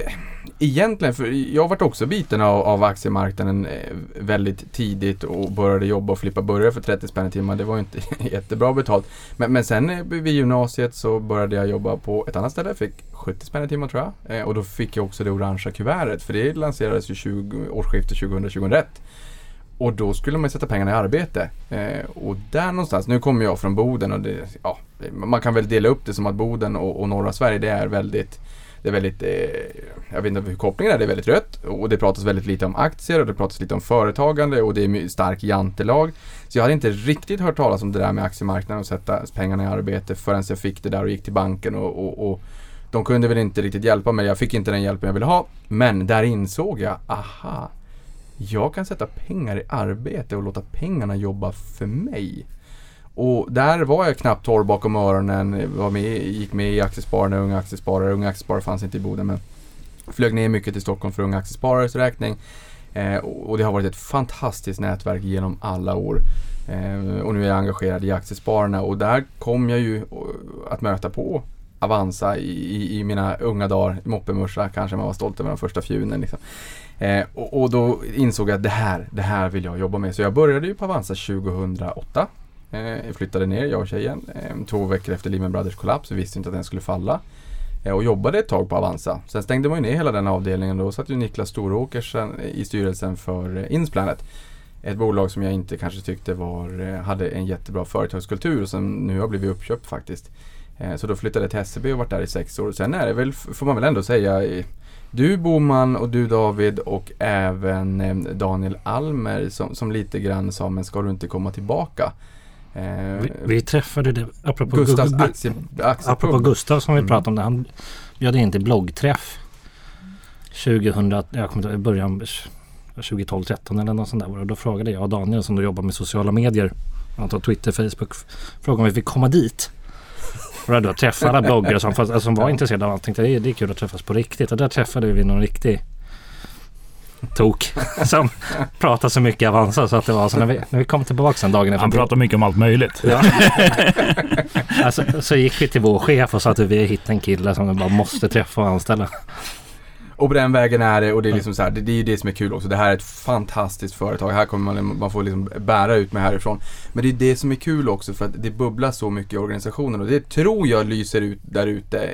egentligen, för jag varit också biten av, av aktiemarknaden eh, väldigt tidigt och började jobba och flippa burgare för 30 spänn i timmen. Det var ju inte (laughs) jättebra betalt. Men, men sen eh, vid gymnasiet så började jag jobba på ett annat ställe. Fick 70 spänn i timmen tror jag. Och då fick jag också det orangea kuvertet för det lanserades ju 20, årsskiftet 2000-2001. Och då skulle man sätta pengarna i arbete. Eh, och där någonstans, nu kommer jag från Boden och det, ja, man kan väl dela upp det som att Boden och, och norra Sverige det är väldigt det är väldigt, eh, jag vet inte hur kopplingen är, det är väldigt rött och det pratas väldigt lite om aktier och det pratas lite om företagande och det är stark jantelag. Så jag hade inte riktigt hört talas om det där med aktiemarknaden och sätta pengarna i arbete förrän jag fick det där och gick till banken och, och, och de kunde väl inte riktigt hjälpa mig. Jag fick inte den hjälpen jag ville ha. Men där insåg jag, aha, jag kan sätta pengar i arbete och låta pengarna jobba för mig. Och där var jag knappt torr bakom öronen, var med, gick med i Aktiespararna, Unga Aktiesparare. Unga Aktiesparare fanns inte i Boden men flög ner mycket till Stockholm för Unga Aktiesparares räkning. Eh, och det har varit ett fantastiskt nätverk genom alla år. Eh, och nu är jag engagerad i Aktiespararna och där kom jag ju eh, att möta på Avanza i, i, mina unga dagar. Moppemorsa kanske man var stolt över de första fjunen. Liksom. Eh, och, och då insåg jag att det här, det här vill jag jobba med. Så jag började ju på Avanza 2008. Eh, jag flyttade ner, jag och tjejen. Eh, två veckor efter Lehman Brothers kollaps. Vi visste inte att den skulle falla. Eh, och jobbade ett tag på Avanza. Sen stängde man ju ner hela den avdelningen. Då satt ju Niklas Storåkers sen eh, i styrelsen för eh, Insplanet. Ett bolag som jag inte kanske tyckte var, eh, hade en jättebra företagskultur och som nu har blivit uppköpt faktiskt. Eh, så då flyttade jag till SEB och varit där i sex år. Sen är det väl, får man väl ändå säga, du Boman och du David och även eh, Daniel Almer som, som lite grann sa, men ska du inte komma tillbaka? Eh,
Vi, vi träffade det, apropå,
Gustavs
Gu-
aktie,
apropå Gustav som vi
Mm.
pratade om det. Han bjöd in till bloggträff 2000, jag kommer inte början 2012, 13 eller något sånt där. Och då frågade jag och Daniel som då jobbar med sociala medier, antar Twitter, Facebook, frågade om vi fick komma dit. Och då träffa alla bloggare som, fast- som var intresserade av allt. Tänkte det är, det är kul att träffas på riktigt. Och där träffade vi någon riktig tok (laughs) som pratade så mycket Avanza så att det var så när vi, när vi kom tillbaka sen dagen efter.
Han pratar mycket om allt möjligt.
Ja. (laughs) alltså, så gick vi till vår chef och sa att vi har hittat en kille som vi bara måste träffa och anställa.
Och på den vägen är det och det är liksom så här, det, det är ju det som är kul också. Det här är ett fantastiskt företag. Här kommer man, man får liksom bära ut med härifrån. Men det är det som är kul också för att det bubblar så mycket i organisationen och det tror jag lyser ut där ute.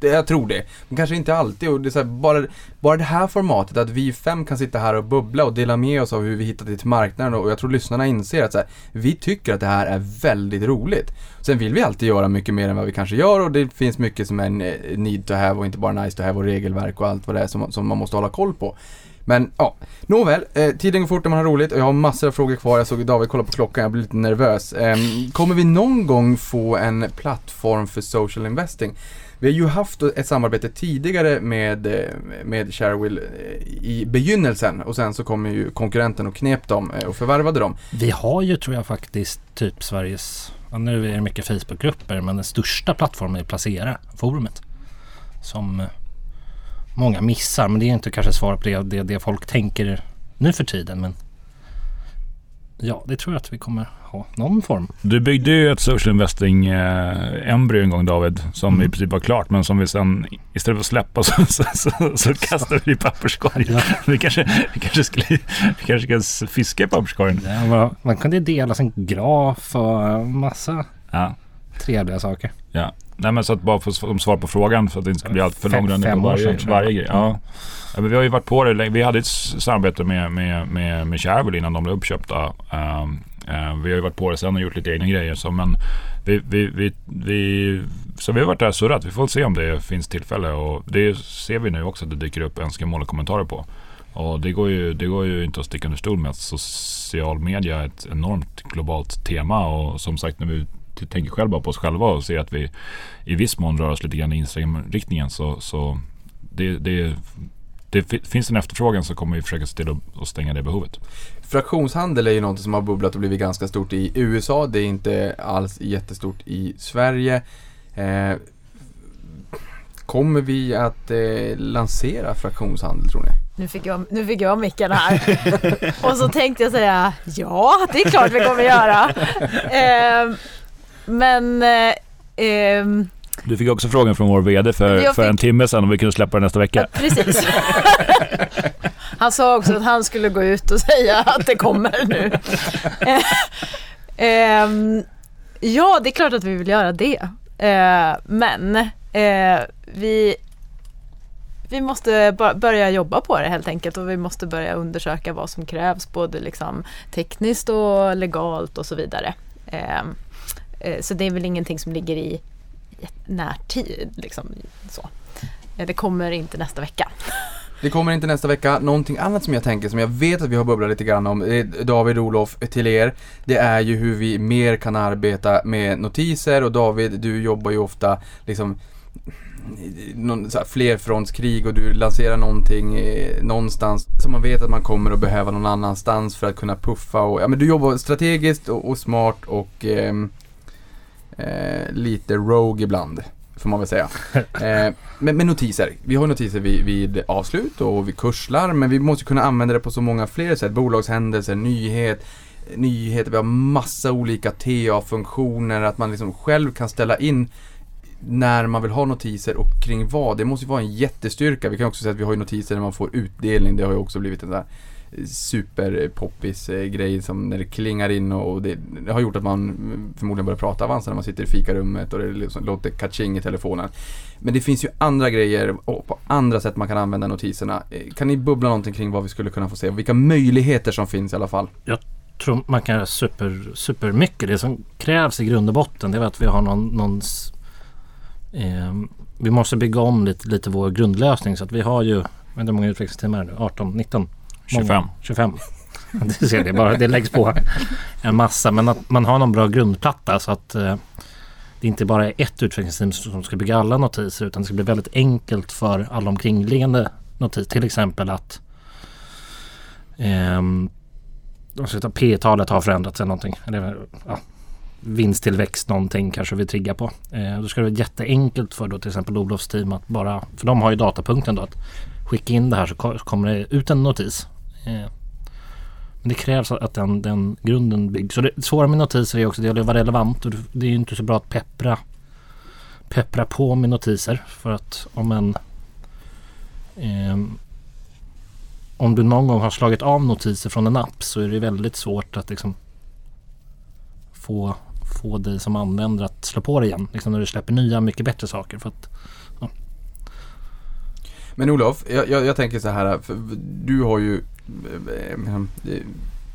Jag tror det. Men kanske inte alltid och det är så här, bara, bara det här formatet att vi fem kan sitta här och bubbla och dela med oss av hur vi hittat det till marknaden och jag tror lyssnarna inser att så här, vi tycker att det här är väldigt roligt. Sen vill vi alltid göra mycket mer än vad vi kanske gör och det finns mycket som är need to have och inte bara nice to have och regelverk och allt vad det är som, som man måste hålla koll på. Men ja, nåväl, eh, tiden går fort när man har roligt och jag har massor av frågor kvar. Jag såg David kolla på klockan, jag blir lite nervös. Eh, kommer vi någon gång få en plattform för social investing? Vi har ju haft ett samarbete tidigare med, eh, med Sharewill eh, i begynnelsen och sen så kom ju konkurrenten och knep dem eh, och förvärvade dem.
Vi har ju tror jag faktiskt typ Sveriges, nu är det mycket Facebookgrupper, men den största plattformen är Placera, forumet. Som eh, många missar, men det är inte kanske svar på det, det, det folk tänker nu för tiden. Men ja, det tror jag att vi kommer ha någon form.
Du byggde ju ett social investing eh, embryo en gång David, som
Mm.
i princip var klart, men som vi sen istället för att släppa så, så, så, så kastade vi i papperskorgen.
Ja.
Vi, kanske, vi, kanske skulle, vi kanske kan s- fiska i papperskorgen.
Ja, man- man kunde dela sin graf och massa
Ja.
Trevliga saker.
Ja. Nej men så att bara få som svar på frågan för att det inte ska bli allt för långrandigt
fem
på
år
varje,
sedan,
varje grej. Ja. Ja, men vi har ju varit på det länge. Vi hade ett samarbete med, med, med, med Shareville innan de blev uppköpta. Ehm, eh, vi har ju varit på det sen och gjort lite egna grejer. Så, men vi, vi, vi, vi, så vi har varit där och surrat. Vi får se om det finns tillfälle. Och det ser vi nu också att det dyker upp önskemål och kommentarer på. Och det går, ju, det går ju inte att sticka under stol med att social media är ett enormt globalt tema. Och som sagt när vi tänker själva på oss själva och ser att vi i viss mån rör oss lite grann i Instagram-riktningen så, så det, det, det fi- finns en efterfrågan så kommer vi försöka se till att, att stänga det behovet.
Fraktionshandel är ju något som har bubblat och blivit ganska stort i USA. Det är inte alls jättestort i Sverige. Eh, kommer vi att eh, lansera fraktionshandel tror ni?
Nu fick jag, nu fick jag micken här. (laughs) Och så tänkte jag säga ja, det är klart vi kommer göra. (laughs) Ehm, men eh, ehm,
Du fick också frågan från vår VD för,
Jag
för en
fick-
timme sedan om vi kunde släppa det nästa vecka.
precis. (laughs) Han sa också att han skulle gå ut och säga att det kommer nu. Ehm, ja, det är klart att vi vill göra det. Eh, men eh, vi, vi måste börja jobba på det helt enkelt och vi måste börja undersöka vad som krävs både liksom tekniskt och legalt och så vidare. Eh, så det är väl ingenting som ligger i närtid. Liksom, så. Eh, det kommer inte nästa vecka. (laughs)
Det kommer inte nästa vecka. Någonting annat som jag tänker, som jag vet att vi har bubblat lite grann om, eh, David och Olof, till er. Det är ju hur vi mer kan arbeta med notiser och David, du jobbar ju ofta liksom någon, så här, flerfrontskrig och du lanserar någonting eh, någonstans som man vet att man kommer att behöva någon annanstans för att kunna puffa och, ja men du jobbar strategiskt och, och smart och eh, eh, lite rogue ibland. får man väl säga. Eh, men, men notiser, vi har notiser vid, vid avslut och vid kurslar, men vi måste kunna använda det på så många fler sätt. Bolagshändelser, nyhet, nyheter, vi har massa olika TA-funktioner, att man liksom själv kan ställa in när man vill ha notiser och kring vad. Det måste ju vara en jättestyrka. Vi kan också säga att vi har ju notiser när man får utdelning. Det har ju också blivit en sån där superpoppis eh, grej som när det klingar in och det, det har gjort att man förmodligen börjar prata Avanza när man sitter i fikarummet och det liksom låter kaching i telefonen. Men det finns ju andra grejer och på andra sätt man kan använda notiserna. Eh, kan ni bubbla någonting kring vad vi skulle kunna få se? Vilka möjligheter som finns i alla fall?
Jag tror man kan göra super, super mycket. Det som krävs i grund och botten det är att vi har någon, någon eh, vi måste bygga om lite, lite vår grundlösning så att vi har ju, jag vet inte hur många utvecklingstimmar är det nu? 18, 19?
25.
25. (laughs) Det ser det bara, det läggs på en massa. Men att man har någon bra grundplatta så att eh, det inte bara är ett utvecklingsteam som ska bygga alla notiser utan det ska bli väldigt enkelt för alla omkringliggande notiser. Till exempel att ta P-talet har förändrats eller någonting. Eller, ja, vinsttillväxt någonting kanske vi triggar på. Eh, då ska det vara jätteenkelt för då till exempel Olofs team att bara, för de har ju datapunkten då att skicka in det här så ko- kommer det ut en notis. Eh, men det krävs att den, den grunden byggs. Så det svåra med notiser är också det att vara relevant och det- är ju inte så bra att peppra peppra på med notiser för att om en eh, om du någon gång har slagit av notiser från en app så är det väldigt svårt att liksom få, få dig som användare att slå på det igen. Liksom när du släpper nya mycket bättre saker. För att,
Men Olof, jag, jag, jag tänker så här, för du har ju Eh,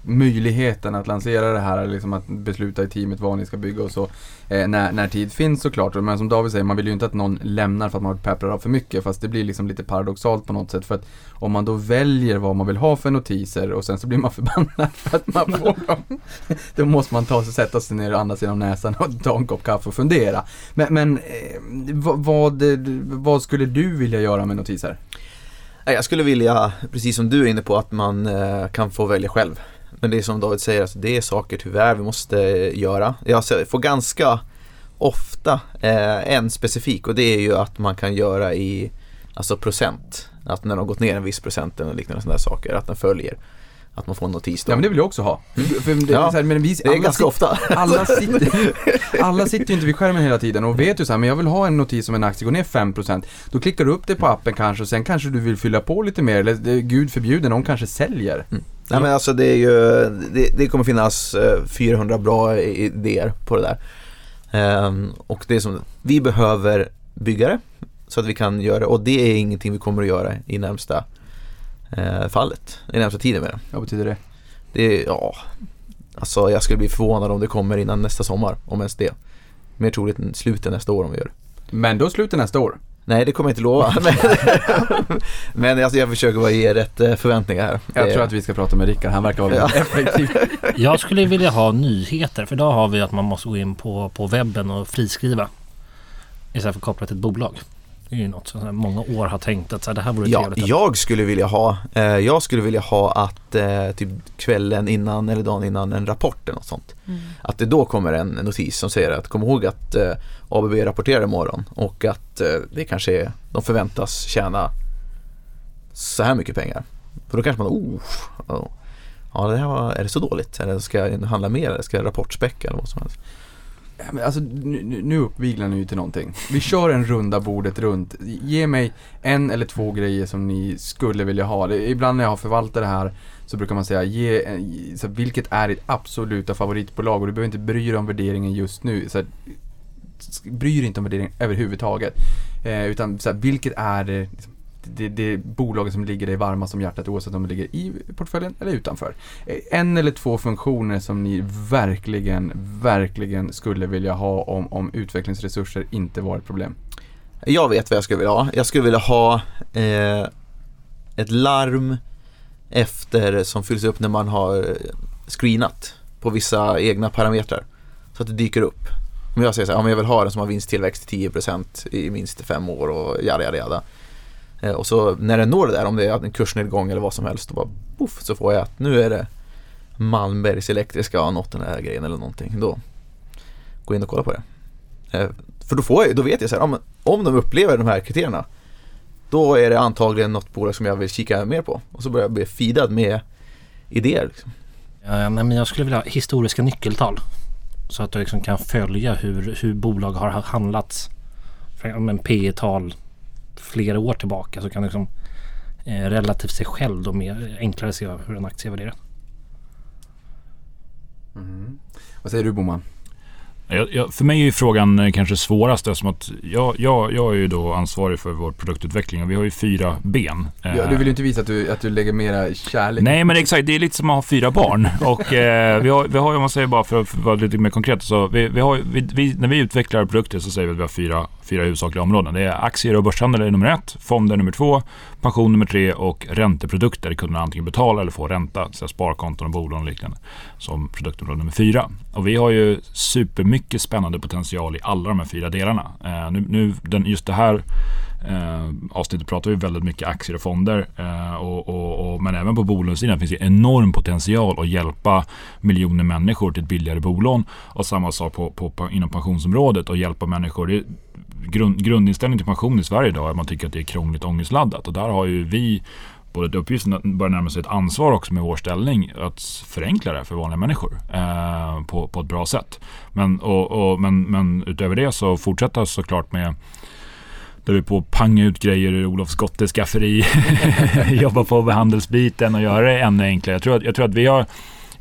möjligheten att lansera det här, liksom att besluta i teamet vad ni ska bygga och så eh, när, när tid finns såklart. Men som David säger, man vill ju inte att någon lämnar för att man har pepprar av för mycket fast det blir liksom lite paradoxalt på något sätt för att om man då väljer vad man vill ha för notiser och sen så blir man (laughs) förbannad för att man får dem. (laughs) Då måste man ta sig, sätta sig ner och andas genom näsan och ta en kopp kaffe och fundera. Men, men eh, vad, vad, vad skulle du vilja göra med notiser?
Jag skulle vilja, precis som du är inne på, att man eh, kan få välja själv. Men det är som David säger, alltså, det är saker tyvärr vi måste göra. Jag får ganska ofta eh, en specifik och det är ju att man kan göra i alltså procent. Att när de har gått ner en viss procent eller liknande sådana saker, att den följer. Att man får en notis då.
Ja men det vill jag också ha. För det,
Ja,
så här, men vi,
det är
alla
ganska
sit-
ofta.
Alla (laughs) sitter, alla sitter ju inte vid skärmen hela tiden och vet ju så här, men jag vill ha en notis om en aktie går ner 5%. Då klickar du upp det på appen kanske och sen kanske du vill fylla på lite mer eller det, gud förbjude, någon kanske säljer.
Nej men alltså det är ju, det, det kommer finnas eh, 400 bra i- idéer på det där. Ehm, och det är som, vi behöver bygga det så att vi kan göra det och det är ingenting vi kommer att göra i närmsta eh, fallet, i närmsta tiden med det.
Vad betyder det?
Det är, ja, alltså jag skulle bli förvånad om det kommer innan nästa sommar, om ens det. Mer troligt än slutet nästa år om vi gör det.
Men då slutar nästa år.
Nej det kommer jag inte lova. (laughs) Men, (laughs) men alltså jag försöker bara ge rätt eh, förväntningar här.
Jag
Det-
tror att vi ska prata med Rickard, han verkar vara
Ja.
väldigt effektiv. (laughs)
jag skulle vilja ha nyheter för idag har vi att man måste gå in på, på webben och friskriva. Istället för att koppla till ett bolag. Det är ju något som många år har tänkt att så här, det här vore
Ja,
trevligt.
jag skulle vilja ha, eh, jag skulle vilja ha att eh, typ kvällen innan eller dagen innan en rapport eller något sånt.
Mm.
Att det då kommer en notis som säger att kom ihåg att eh, ABB rapporterar imorgon och att eh, det kanske är, de förväntas tjäna så här mycket pengar. För då kanske man, oh, oh ja det här var, är det så dåligt? Eller ska jag handla mer? Eller ska jag rapportspäcka eller vad som helst?
Alltså, nu, nu- uppviglar ni ju till någonting. Vi kör en runda bordet runt. Ge mig en eller två grejer som ni skulle vilja ha. Ibland när jag har förvaltat det här så brukar man säga, ge, eh, så här, vilket är ditt absoluta favoritbolag? Och du behöver inte bry dig om värderingen just nu. Så här, bry dig inte om värderingen överhuvudtaget. Eh, utan så här, vilket är det, liksom, det, det bolaget som ligger dig varmast om hjärtat oavsett om det ligger i portföljen eller utanför. En eller två funktioner som ni verkligen, verkligen skulle vilja ha om, om utvecklingsresurser inte var ett problem.
Jag vet vad jag skulle vilja ha. Jag skulle vilja ha eh, ett larm efter som fylls upp när man har eh, screenat på vissa egna parametrar. Så att det dyker upp. Om jag säger så här, om jag vill ha den som har vinsttillväxt 10% i minst fem år och jada jada jada. Eh, och så när den når det där, om det är en kursnedgång eller vad som helst, då bara poff, så får jag att nu är det Malmbergs Elektriska har nått den här grejen eller någonting. Då gå in och kolla på det. Eh, för då, får jag, då vet jag så här, om, om de upplever de här kriterierna då är det antagligen något bolag som jag vill kika mer på. Och så börjar jag bli feedad med idéer. Liksom.
Ja, men jag skulle vilja ha historiska nyckeltal. Så att du liksom kan följa hur, hur bolag har handlats. P tal flera år tillbaka så kan du liksom eh, relativt sig själv då mer enklare se hur en aktie är värderad. Mm.
Vad säger du Boman?
Jag, jag, för mig är ju frågan eh, kanske svårast eftersom att jag, jag, jag är ju då ansvarig för vår produktutveckling och vi har ju fyra ben.
Ja, du vill ju inte visa att du, att du lägger mera kärlek.
Nej men exakt, det är lite som att ha fyra barn. (laughs) Och eh, vi, har, vi har, om man säger bara för att vara lite mer konkret, så vi, vi har, vi, när vi utvecklar produkter så säger vi att vi har fyra, fyra huvudsakliga områden. Det är aktier och börshandel är nummer ett, fonder nummer två, pension nummer tre och ränteprodukter. Kunderna antingen betala eller få ränta, så sparkonton och bolån och liknande, som produktområde nummer fyra. Och vi har ju supermycket spännande potential i alla de här fyra delarna. Eh, nu, nu den, just det här Eh, avsnittet pratar vi väldigt mycket aktier och fonder. Eh, och, och, och, men även på bolånesidan finns det enorm potential att hjälpa miljoner människor till ett billigare bolån. Och samma sak på, på, på, inom pensionsområdet och hjälpa människor. Det, grund, grundinställningen till pension i Sverige idag är att man tycker att det är krångligt och ångestladdat. Och där har ju vi både ett uppgift och börjar närma sig ett ansvar också med vår ställning att förenkla det för vanliga människor eh, på, på ett bra sätt. Men, och, och, men, men utöver det så fortsätta såklart med där vi på att panga ut grejer ur Olof Skottes skafferi, (laughs) jobba på behandelsbiten och göra det ännu enklare. Jag tror att, jag tror att vi har,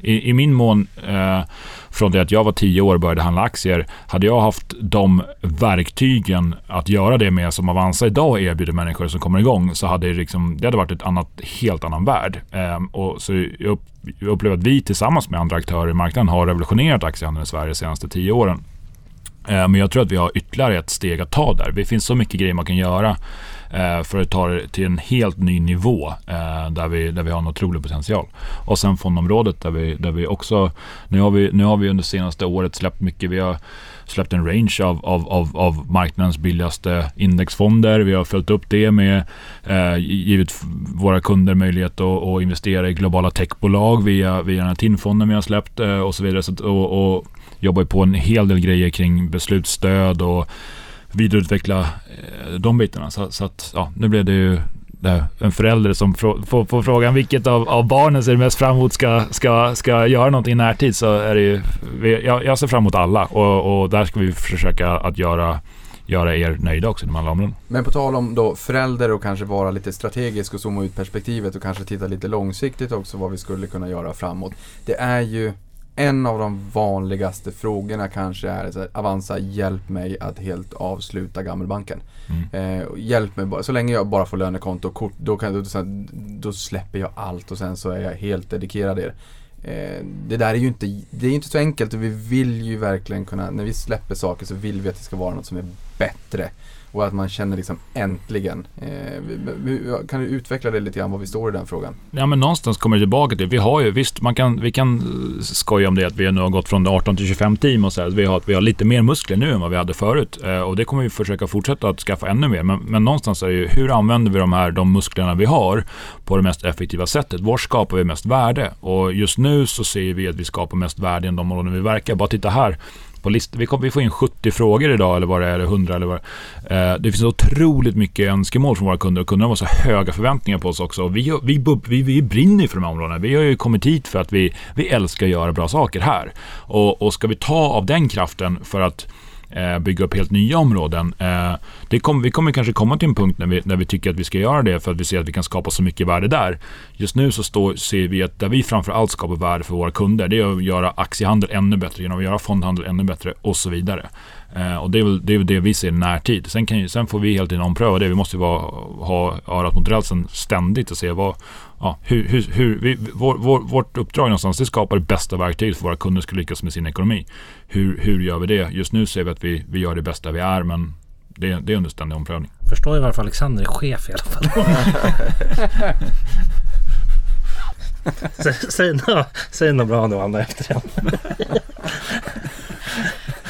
i, i min mån, eh, från det att jag var tio år och började handla aktier, hade jag haft de verktygen att göra det med som Avanza idag erbjuder människor som kommer igång, så hade det, liksom, det hade varit ett annat, helt annan värld. Eh, och så jag, jag upplever att vi tillsammans med andra aktörer i marknaden har revolutionerat aktiehandeln i Sverige de senaste tio åren. Ehm, men jag tror att vi har ytterligare ett steg att ta där. Det finns så mycket grejer man kan göra Eh, för att ta det till en helt ny nivå eh, där vi, där vi har en otrolig potential. Och sen fondområdet där vi, där vi också, nu har vi, nu har vi under senaste året släppt mycket. Vi har släppt en range av, av, av, av marknadens billigaste indexfonder. Vi har följt upp det med eh, givit våra kunder möjlighet att, att investera i globala techbolag via, via den här TIN-fonden vi har släppt eh, och så vidare. Så och, och jobbar på en hel del grejer kring beslutsstöd och vidareutveckla eh, de bitarna. Så, så, att ja, nu blev det ju det en förälder som får, får, får frågan vilket av, av barnen ser mest fram emot ska, ska, ska göra någonting i närtid så är det ju, jag, jag ser fram emot alla och, och där ska vi försöka att göra göra er nöjda också inom alla områden.
Men på tal om då förälder och kanske vara lite strategisk och zooma ut perspektivet och kanske titta lite långsiktigt också vad vi skulle kunna göra framåt. Det är ju en av de vanligaste frågorna kanske är så här, Avanza, hjälp mig att helt avsluta gammelbanken.
Mm.
Eh, hjälp mig bara, så länge jag bara får lönekonto och kort, då, kan, då, då, släpper jag allt och sen så är jag helt dedikerad er. Eh, det där är ju inte, det är inte så enkelt och vi vill ju verkligen kunna, när vi släpper saker så vill vi att det ska vara något som är bättre. Och att man känner liksom äntligen. Eh, kan du utveckla det lite grann vad vi står i den frågan?
Ja men någonstans kommer det tillbaka till, vi har ju visst, man kan, vi kan skoja om det att vi nu har gått från 18 till 25 team och så här, vi har, vi har lite mer muskler nu än vad vi hade förut. Eh, och det kommer vi försöka fortsätta att skaffa ännu mer. Men, men någonstans är det ju, hur använder vi de här, de musklerna vi har på det mest effektiva sättet? Var skapar vi mest värde? Och just nu så ser vi att vi skapar mest värde i de områden vi verkar. Bara titta här på vi, kom, vi får in 70 frågor idag eller vad det är, eller 100 eller vad det eh, Det finns otroligt mycket önskemål från våra kunder och kunderna har så höga förväntningar på oss också. Och vi, vi, vi, vi brinner för de här områdena. Vi har ju kommit hit för att vi, vi älskar att göra bra saker här. Och, och ska vi ta av den kraften för att Eh, bygga upp helt nya områden. Eh, det kom, vi kommer kanske komma till en punkt när vi, när vi tycker att vi ska göra det för att vi ser att vi kan skapa så mycket värde där. Just nu så står, ser vi att där vi framförallt skapar värde för våra kunder det är att göra aktiehandel ännu bättre, genom att göra fondhandel ännu bättre och så vidare. Eh, och det är, väl, det är väl det vi ser i närtid. Sen, kan, sen får vi hela tiden ompröva det. Vi måste vara, ha örat mot rälsen ständigt och se vad, ja, hur, hur, hur vi, vår, vår, vårt uppdrag någonstans det skapar det bästa verktyget för våra kunder ska lyckas med sin ekonomi. Hur, hur gör vi det? Just nu ser vi att vi, vi gör det bästa vi är men det, det är under ständig omprövning.
Förstår ju varför Alexander är chef i alla fall. säg, (laughs) (laughs) säg, något, säg något bra nu Anna efter det.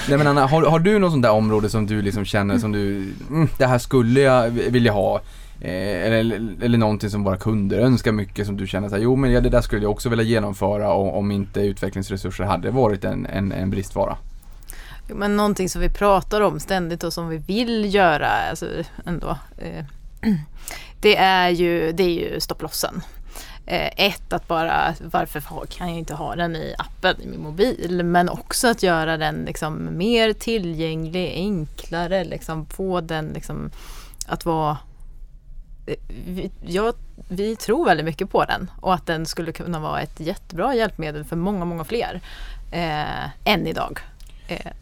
Nej men Anna, har, har du något sånt där område som du liksom känner som du, mm, det här skulle jag vilja ha? Eh, eller, eller någonting som våra kunder önskar mycket som du känner att jo men ja, det där skulle jag också vilja genomföra om, om inte utvecklingsresurser hade varit en, en, en bristvara.
Jo, Men någonting som vi pratar om ständigt och som vi vill göra alltså, ändå. Eh, (clears throat) det, är ju, det är ju stopplossen. Eh, ett, att bara varför kan jag inte ha den i appen i min mobil? Men också att göra den liksom mer tillgänglig, enklare, liksom få den liksom att vara vi, jag, vi tror väldigt mycket på den och att den skulle kunna vara ett jättebra hjälpmedel för många, många fler eh, än idag. Eh,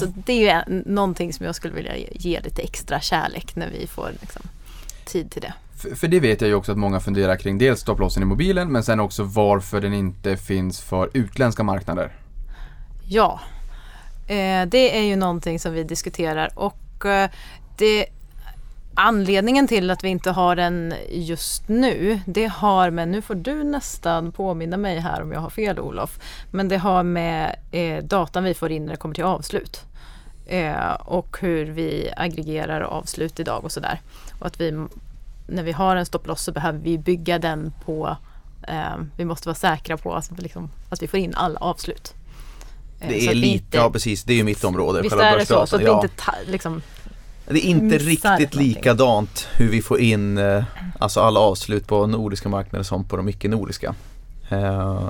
så det är ju en, någonting som jag skulle vilja ge, ge lite extra kärlek när vi får liksom, tid till det.
för, för det vet jag ju också att många funderar kring dels stopplossen i mobilen men sen också varför den inte finns för utländska marknader.
Ja, eh, det är ju någonting som vi diskuterar och eh, det Anledningen till att vi inte har den just nu, det har med, nu får du nästan påminna mig här om jag har fel Olof, men det har med eh, datan vi får in när det kommer till avslut. Eh, och hur vi aggregerar avslut idag och sådär. Och att vi, när vi har en stopploss så behöver vi bygga den på, eh, vi måste vara säkra på att, liksom, att vi får in alla avslut. Eh,
Det är lite,
inte-
ja precis, det är ju mitt område.
Visst är det så? Så att vi inte ta, liksom,
Det är inte riktigt
någonting.
likadant hur vi får in eh, alltså alla avslut på nordiska marknader som på de icke-nordiska. Eh,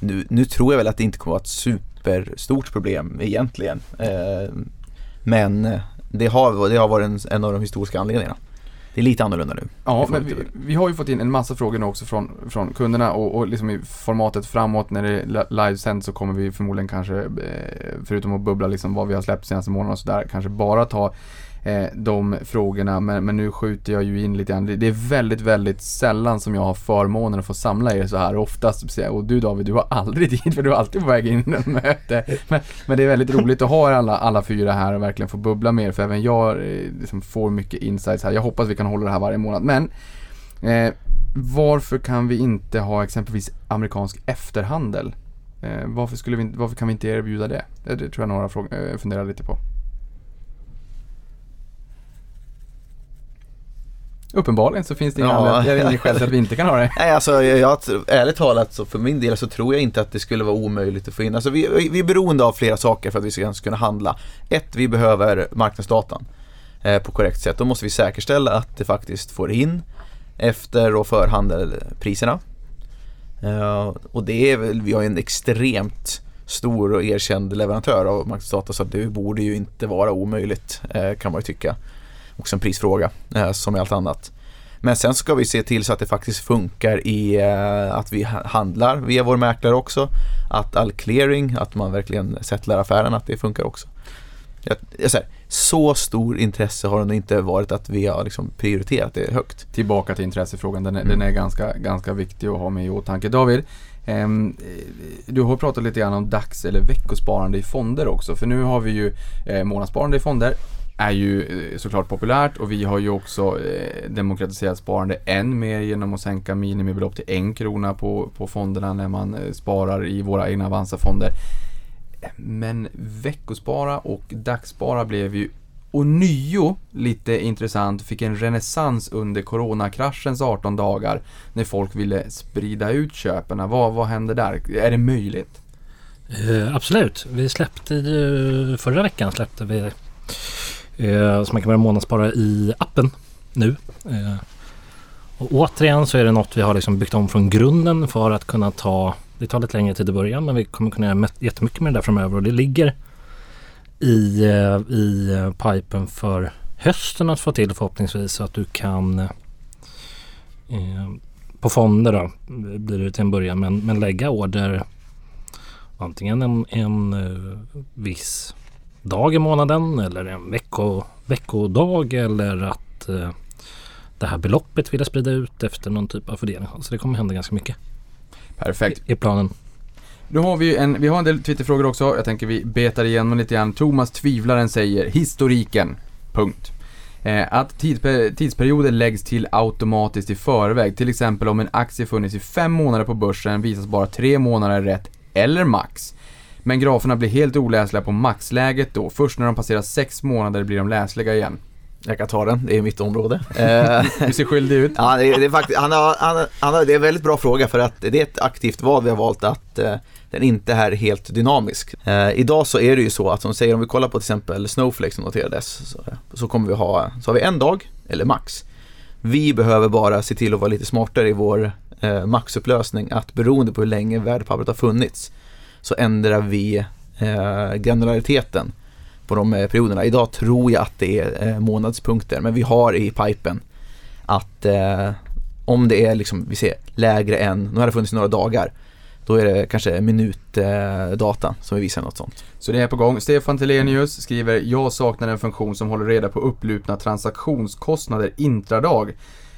nu, nu tror jag väl att det inte kommer att vara ett superstort problem egentligen. Eh, men det har, det har varit en, en av de historiska anledningarna. Det är lite annorlunda nu.
Ja, men
vi
vi, har ju fått in en massa frågor nu också från, från kunderna och, och liksom i formatet framåt när det är li- livesänd så kommer vi förmodligen kanske, förutom att bubbla liksom vad vi har släppt senaste månaden och sådär, kanske bara ta eh, de frågorna. Men, men nu skjuter jag ju in lite grann. Det det är väldigt, väldigt sällan som jag har förmånen att få samla er så här. Oftast, och du David, du har aldrig (laughs) tid för du är alltid på väg in i ett möte. Men, men det är väldigt roligt att ha er alla, alla fyra här och verkligen få bubbla med er. För även jag eh, liksom får mycket insights här. Jag hoppas vi kan hålla det här varje månad. Men eh, varför kan vi inte ha exempelvis amerikansk efterhandel? Eh, varför, skulle vi, varför kan vi inte erbjuda det? Det, tror jag några frågor, eh, funderar lite på. Uppenbarligen så finns det inga
Ja.
ingen skäl till att vi inte kan ha det. (laughs)
Nej alltså jag, jag, ärligt talat så för min del så tror jag inte att det skulle vara omöjligt att få in. Alltså vi, vi är beroende av flera saker för att vi ska kunna handla. Ett, vi behöver marknadsdatan eh, på korrekt sätt. Då måste vi säkerställa att det faktiskt får in efter och förhandel priserna. Eh, och det är väl, vi har en extremt stor och erkänd leverantör av marknadsdata så det borde ju inte vara omöjligt eh, kan man ju tycka. Också en prisfråga eh, som i allt annat. Men sen ska vi se till så att det faktiskt funkar i eh, att vi ha- handlar via vår mäklare också. Att all clearing, att man verkligen settlar affären, att det funkar också. Jag, jag säger, så stor intresse har det nog inte varit att vi har liksom prioriterat det högt.
Tillbaka till intressefrågan, den är,
Mm.
den är ganska, ganska viktig att ha med i åtanke. David, ehm, eh, du har pratat lite grann om dags eller veckosparande i fonder också. För nu har vi ju eh, månadssparande i fonder är ju eh, såklart populärt och vi har ju också eh, demokratiserat sparande än mer genom att sänka minimibelopp till en krona på, på fonderna när man eh, sparar i våra egna Avanza-fonder. Men veckospara och dagsspara blev ju ånyo lite intressant, fick en renässans under coronakraschens 18 dagar när folk ville sprida ut köpen. Vad, vad händer där? Är det möjligt?
Eh, absolut. Vi släppte ju förra veckan släppte vi eh, så man kan börja månadsspara i appen nu. Eh, och återigen så är det något vi har liksom byggt om från grunden för att kunna ta det tar lite längre tid i början men vi kommer kunna göra jättemycket med det där framöver och det ligger i, eh, i eh, pipen för hösten att få till förhoppningsvis så att du kan eh, eh, på fonder då blir det till en början men, men lägga order antingen en, en eh, viss dag i månaden eller en vecko, veckodag eller att eh, det här beloppet vill jag sprida ut efter någon typ av fördelning. Så det kommer hända ganska mycket
Perfekt.
i planen.
Då har vi en, vi har en del Twitterfrågor också. Jag tänker vi betar igenom lite grann. Thomas Tvivlaren säger historiken. Punkt. Eh, att tidspe- tidsperioder läggs till automatiskt i förväg. Till exempel om en aktie funnits i fem månader på börsen visas bara tre månader rätt eller max. Men graferna blir helt oläsliga på maxläget då. Först när de passerar sex månader blir de läsliga igen.
Jag kan ta den, det är mitt område. (laughs)
Du ser skyldig ut.
Ja, det är, det är faktiskt, han har, han, har- han har, det är en väldigt bra fråga för att det är ett aktivt val vi har valt att eh, den inte är helt dynamisk. Eh, idag så är det ju så att som säger om vi kollar på till exempel Snowflake som noterades så, så kommer vi ha, så har vi en dag eller max. Vi behöver bara se till att vara lite smartare i vår eh, maxupplösning att beroende på hur länge värdepappret har funnits så ändrar vi eh, granulariteten på de eh, perioderna. Idag tror jag att det är eh, månadspunkter men vi har i pipen att eh, om det är liksom, vi ser lägre än, nu har det funnits några dagar, då är det kanske minutdata eh, vi visar något sånt.
Så det är på gång. Stefan Telenius skriver Jag saknar en funktion som håller reda på upplupna transaktionskostnader intradag.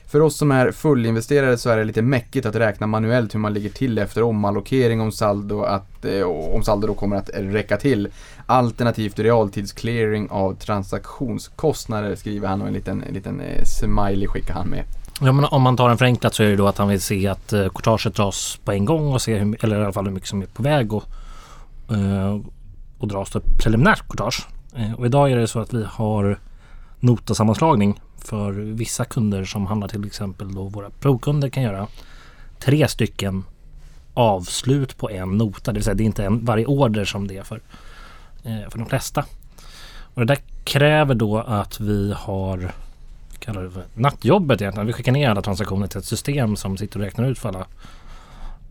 För oss som är fullinvesterare så är det lite mäckigt att räkna manuellt hur man ligger till efter omallokering om saldo, att, eh, om saldo då kommer att räcka till. Alternativt realtidsclearing av transaktionskostnader skriver han och en liten, en liten eh, smiley skickar han med.
Ja, men om man tar en förenklat så är det då att han vill se att eh, courtaget dras på en gång och se hur, eller i alla fall hur mycket som är på väg och, eh, och dras då preliminärt courtage. Eh, och idag är det så att vi har notasammanslagning för vissa kunder som handlar till exempel då våra provkunder kan göra tre stycken avslut på en nota. Det vill säga det är inte en, varje order som det är för, eh, för de flesta. Och det där kräver då att vi har kallar det för nattjobbet egentligen. Vi skickar ner alla transaktioner till ett system som sitter och räknar ut för alla,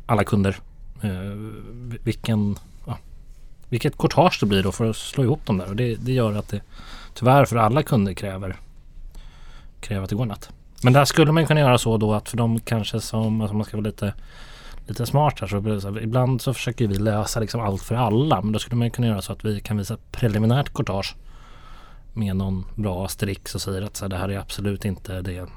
alla kunder. Eh, vilken, ja, vilket courtage det blir då för att slå ihop dem där. Och det, det gör att det tyvärr för alla kunder kräver, kräva att det går natt. Men där skulle man kunna göra så då att för de kanske som, alltså man ska vara lite lite smart här så, så här, ibland så försöker vi lösa liksom allt för alla men då skulle man kunna göra så att vi kan visa preliminärt courtage med någon bra asterix och säger att så här, det här är absolut inte det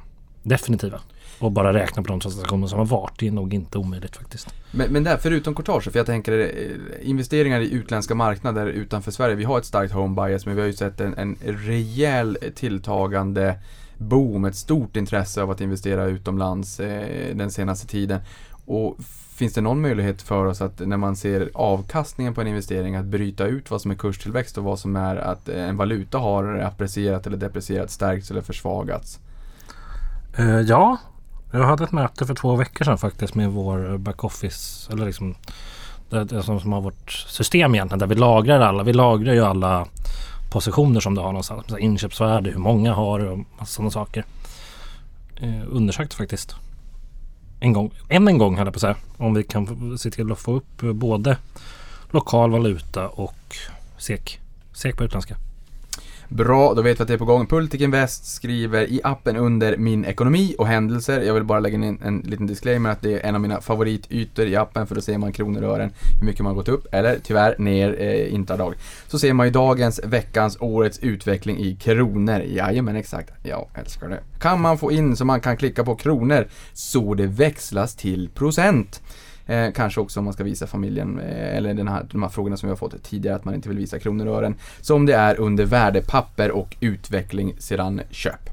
definitiva. Och bara räkna på de transaktioner som har varit. Det är nog inte omöjligt faktiskt.
Men, men där, förutom courtage, för jag tänker eh, investeringar i utländska marknader utanför Sverige. Vi har ett starkt home bias, men vi har ju sett en, en rejäl tilltagande boom, ett stort intresse av att investera utomlands eh, den senaste tiden. Och finns det någon möjlighet för oss att när man ser avkastningen på en investering att bryta ut vad som är kurstillväxt och vad som är att eh, en valuta har apprecierat eller deprecierat, stärkts eller försvagats?
Eh, ja, jag hade ett möte för två veckor sedan faktiskt med vår backoffice. Eller liksom det, det som, som har vårt system egentligen. Där vi lagrar alla. Vi lagrar ju alla positioner som du har någonstans. Så här Inköpsvärde, hur många har du och sådana saker. Eh, undersökt faktiskt. En gång, än en gång höll jag på att säga. Om vi kan se till att få upp både lokal valuta och SEK. SEK på utländska.
Bra, då vet vi att det är på gång. Pultic Invest skriver i appen under min ekonomi och händelser. Jag vill bara lägga in en liten disclaimer att det är en av mina favoritytor i appen för då ser man kronor och ören, hur mycket man har gått upp eller tyvärr ner eh, intradag. Så ser man ju dagens, veckans, årets utveckling i kronor. Jajamän, exakt. Jag älskar det. Kan man få in så man kan klicka på kronor så det växlas till procent. Eh, kanske också om man ska visa familjen, eh, eller den här, de här frågorna som vi har fått tidigare, att man inte vill visa kronor och ören. Som det är under värdepapper och utveckling sedan köp.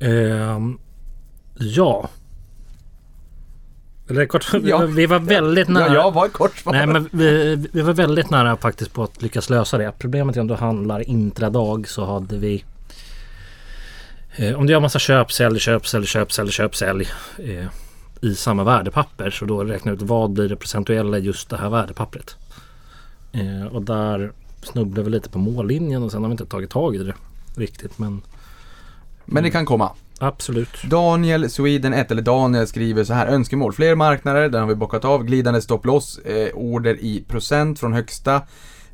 Ehm, ja. Eller kort, (laughs)
Ja.
vi var väldigt nära.
Ja, jag var kort.
Nej men vi, vi var väldigt nära faktiskt på att lyckas lösa det. Problemet är om du handlar intradag så hade vi eh, Om du gör massa köp, sälj, köp, sälj, köp, sälj, köp, sälj eh, i samma värdepapper så då räkna ut vad blir det procentuella just det här värdepappret. Eh, och där snubblade vi lite på mållinjen och sen har vi inte tagit tag i det riktigt men
Men det kan komma.
absolut.
Daniel Sweden 1, eller Daniel skriver så här, önskemål. Fler marknader, där har vi bockat av. Glidande stopp loss, eh, order i procent från högsta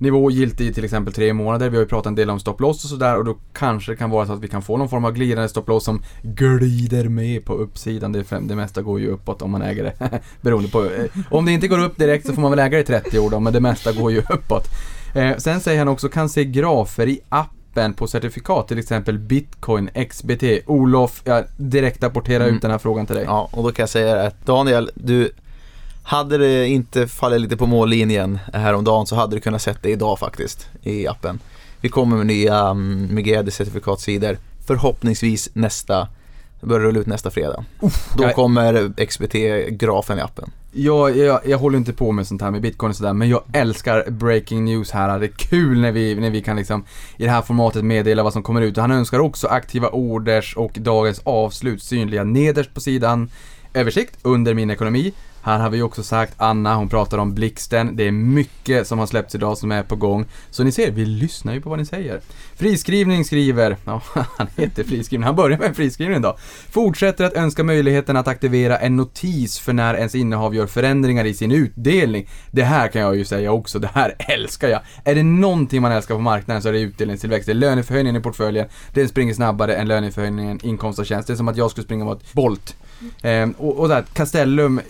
nivå giltig i till exempel tre månader. Vi har ju pratat en del om stopp loss och sådär och då kanske det kan vara så att vi kan få någon form av glidande stopp loss som glider med på uppsidan. Det, det mesta går ju uppåt om man äger det. (laughs) Beroende på. Eh, om det inte går upp direkt så får man väl äga det i 30 år då, men det mesta går ju (laughs) uppåt. Eh, sen säger han också, kan se grafer i appen på certifikat, till exempel Bitcoin, XBT. Olof, jag direkt rapporterar
Mm.
ut den här frågan till dig.
Ja, och då kan jag säga att Daniel, du hade det inte fallit lite på mållinjen häromdagen så hade du kunnat sett det idag faktiskt i appen. Vi kommer med nya um, migrerade certifikatsidor förhoppningsvis nästa, börjar rulla ut nästa fredag. Då
jag-
kommer XBT-grafen i appen.
Jag, jag, jag håller inte på med sånt här med bitcoin och sådär, men jag älskar breaking news här. Det är kul när vi, när vi kan liksom i det här formatet meddela vad som kommer ut. Och han önskar också aktiva orders och dagens avslut synliga nederst på sidan. Översikt under min ekonomi. Här har vi också sagt Anna, hon pratar om blixten. Det är mycket som har släppts idag som är på gång. Så ni ser, vi lyssnar ju på vad ni säger. Friskrivning skriver, ja (laughs) han heter friskrivning, han börjar med en friskrivning då. Fortsätter att önska möjligheten att aktivera en notis för när ens innehav gör förändringar i sin utdelning. Det här kan jag ju säga också, det här (laughs) älskar jag. Är det någonting man älskar på marknaden så är det utdelningstillväxt. Det är löneförhöjningen i portföljen, den springer snabbare än löneförhöjningen inkomst och tjänst. Det är som att jag skulle springa mot Bolt. Eh, och, och där, Castellum,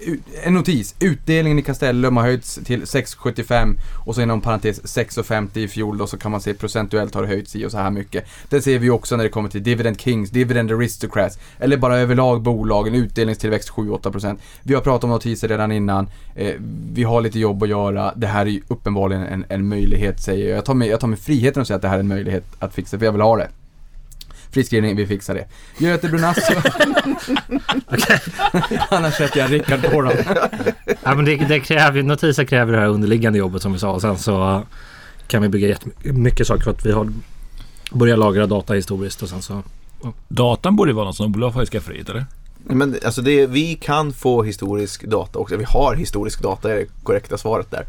en notis. Utdelningen i Castellum har höjts till 6,75 och så inom parentes 6,50 i fjol då så kan man se procentuellt har det höjts i och så här mycket. Det ser vi ju också när det kommer till Dividend Kings, Dividend Aristocrats eller bara överlag bolagen, utdelningstillväxt 7-8%. Vi har pratat om notiser redan innan. Eh, vi har lite jobb att göra. Det här är ju uppenbarligen en, en möjlighet säger jag. Jag tar, mig, jag tar mig friheten att säga att det här är en möjlighet att fixa för jag vill ha det. Friskrivning, vi fixar det. Göte Brunasso. (laughs) (laughs) Annars sätter jag Rickard på dem. (laughs)
Ja, men det, det kräver, notiser kräver det här underliggande jobbet som vi sa. Och sen så kan vi bygga jättemycket saker för att vi har börjat lagra data historiskt och sen så
Datan borde vara något som Olof har skafferiet eller?
Men alltså det, vi kan få historisk data också. Vi har historisk data är det korrekta svaret där.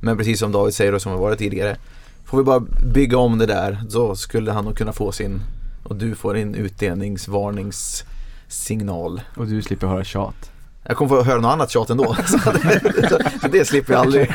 Men precis som David säger och som har varit tidigare. Får vi bara bygga om det där så skulle han nog kunna få sin och du får en utdelningsvarningssignal.
Och du slipper höra tjat.
Jag kommer få höra något annat tjat ändå. (laughs) Så det, så det slipper jag aldrig.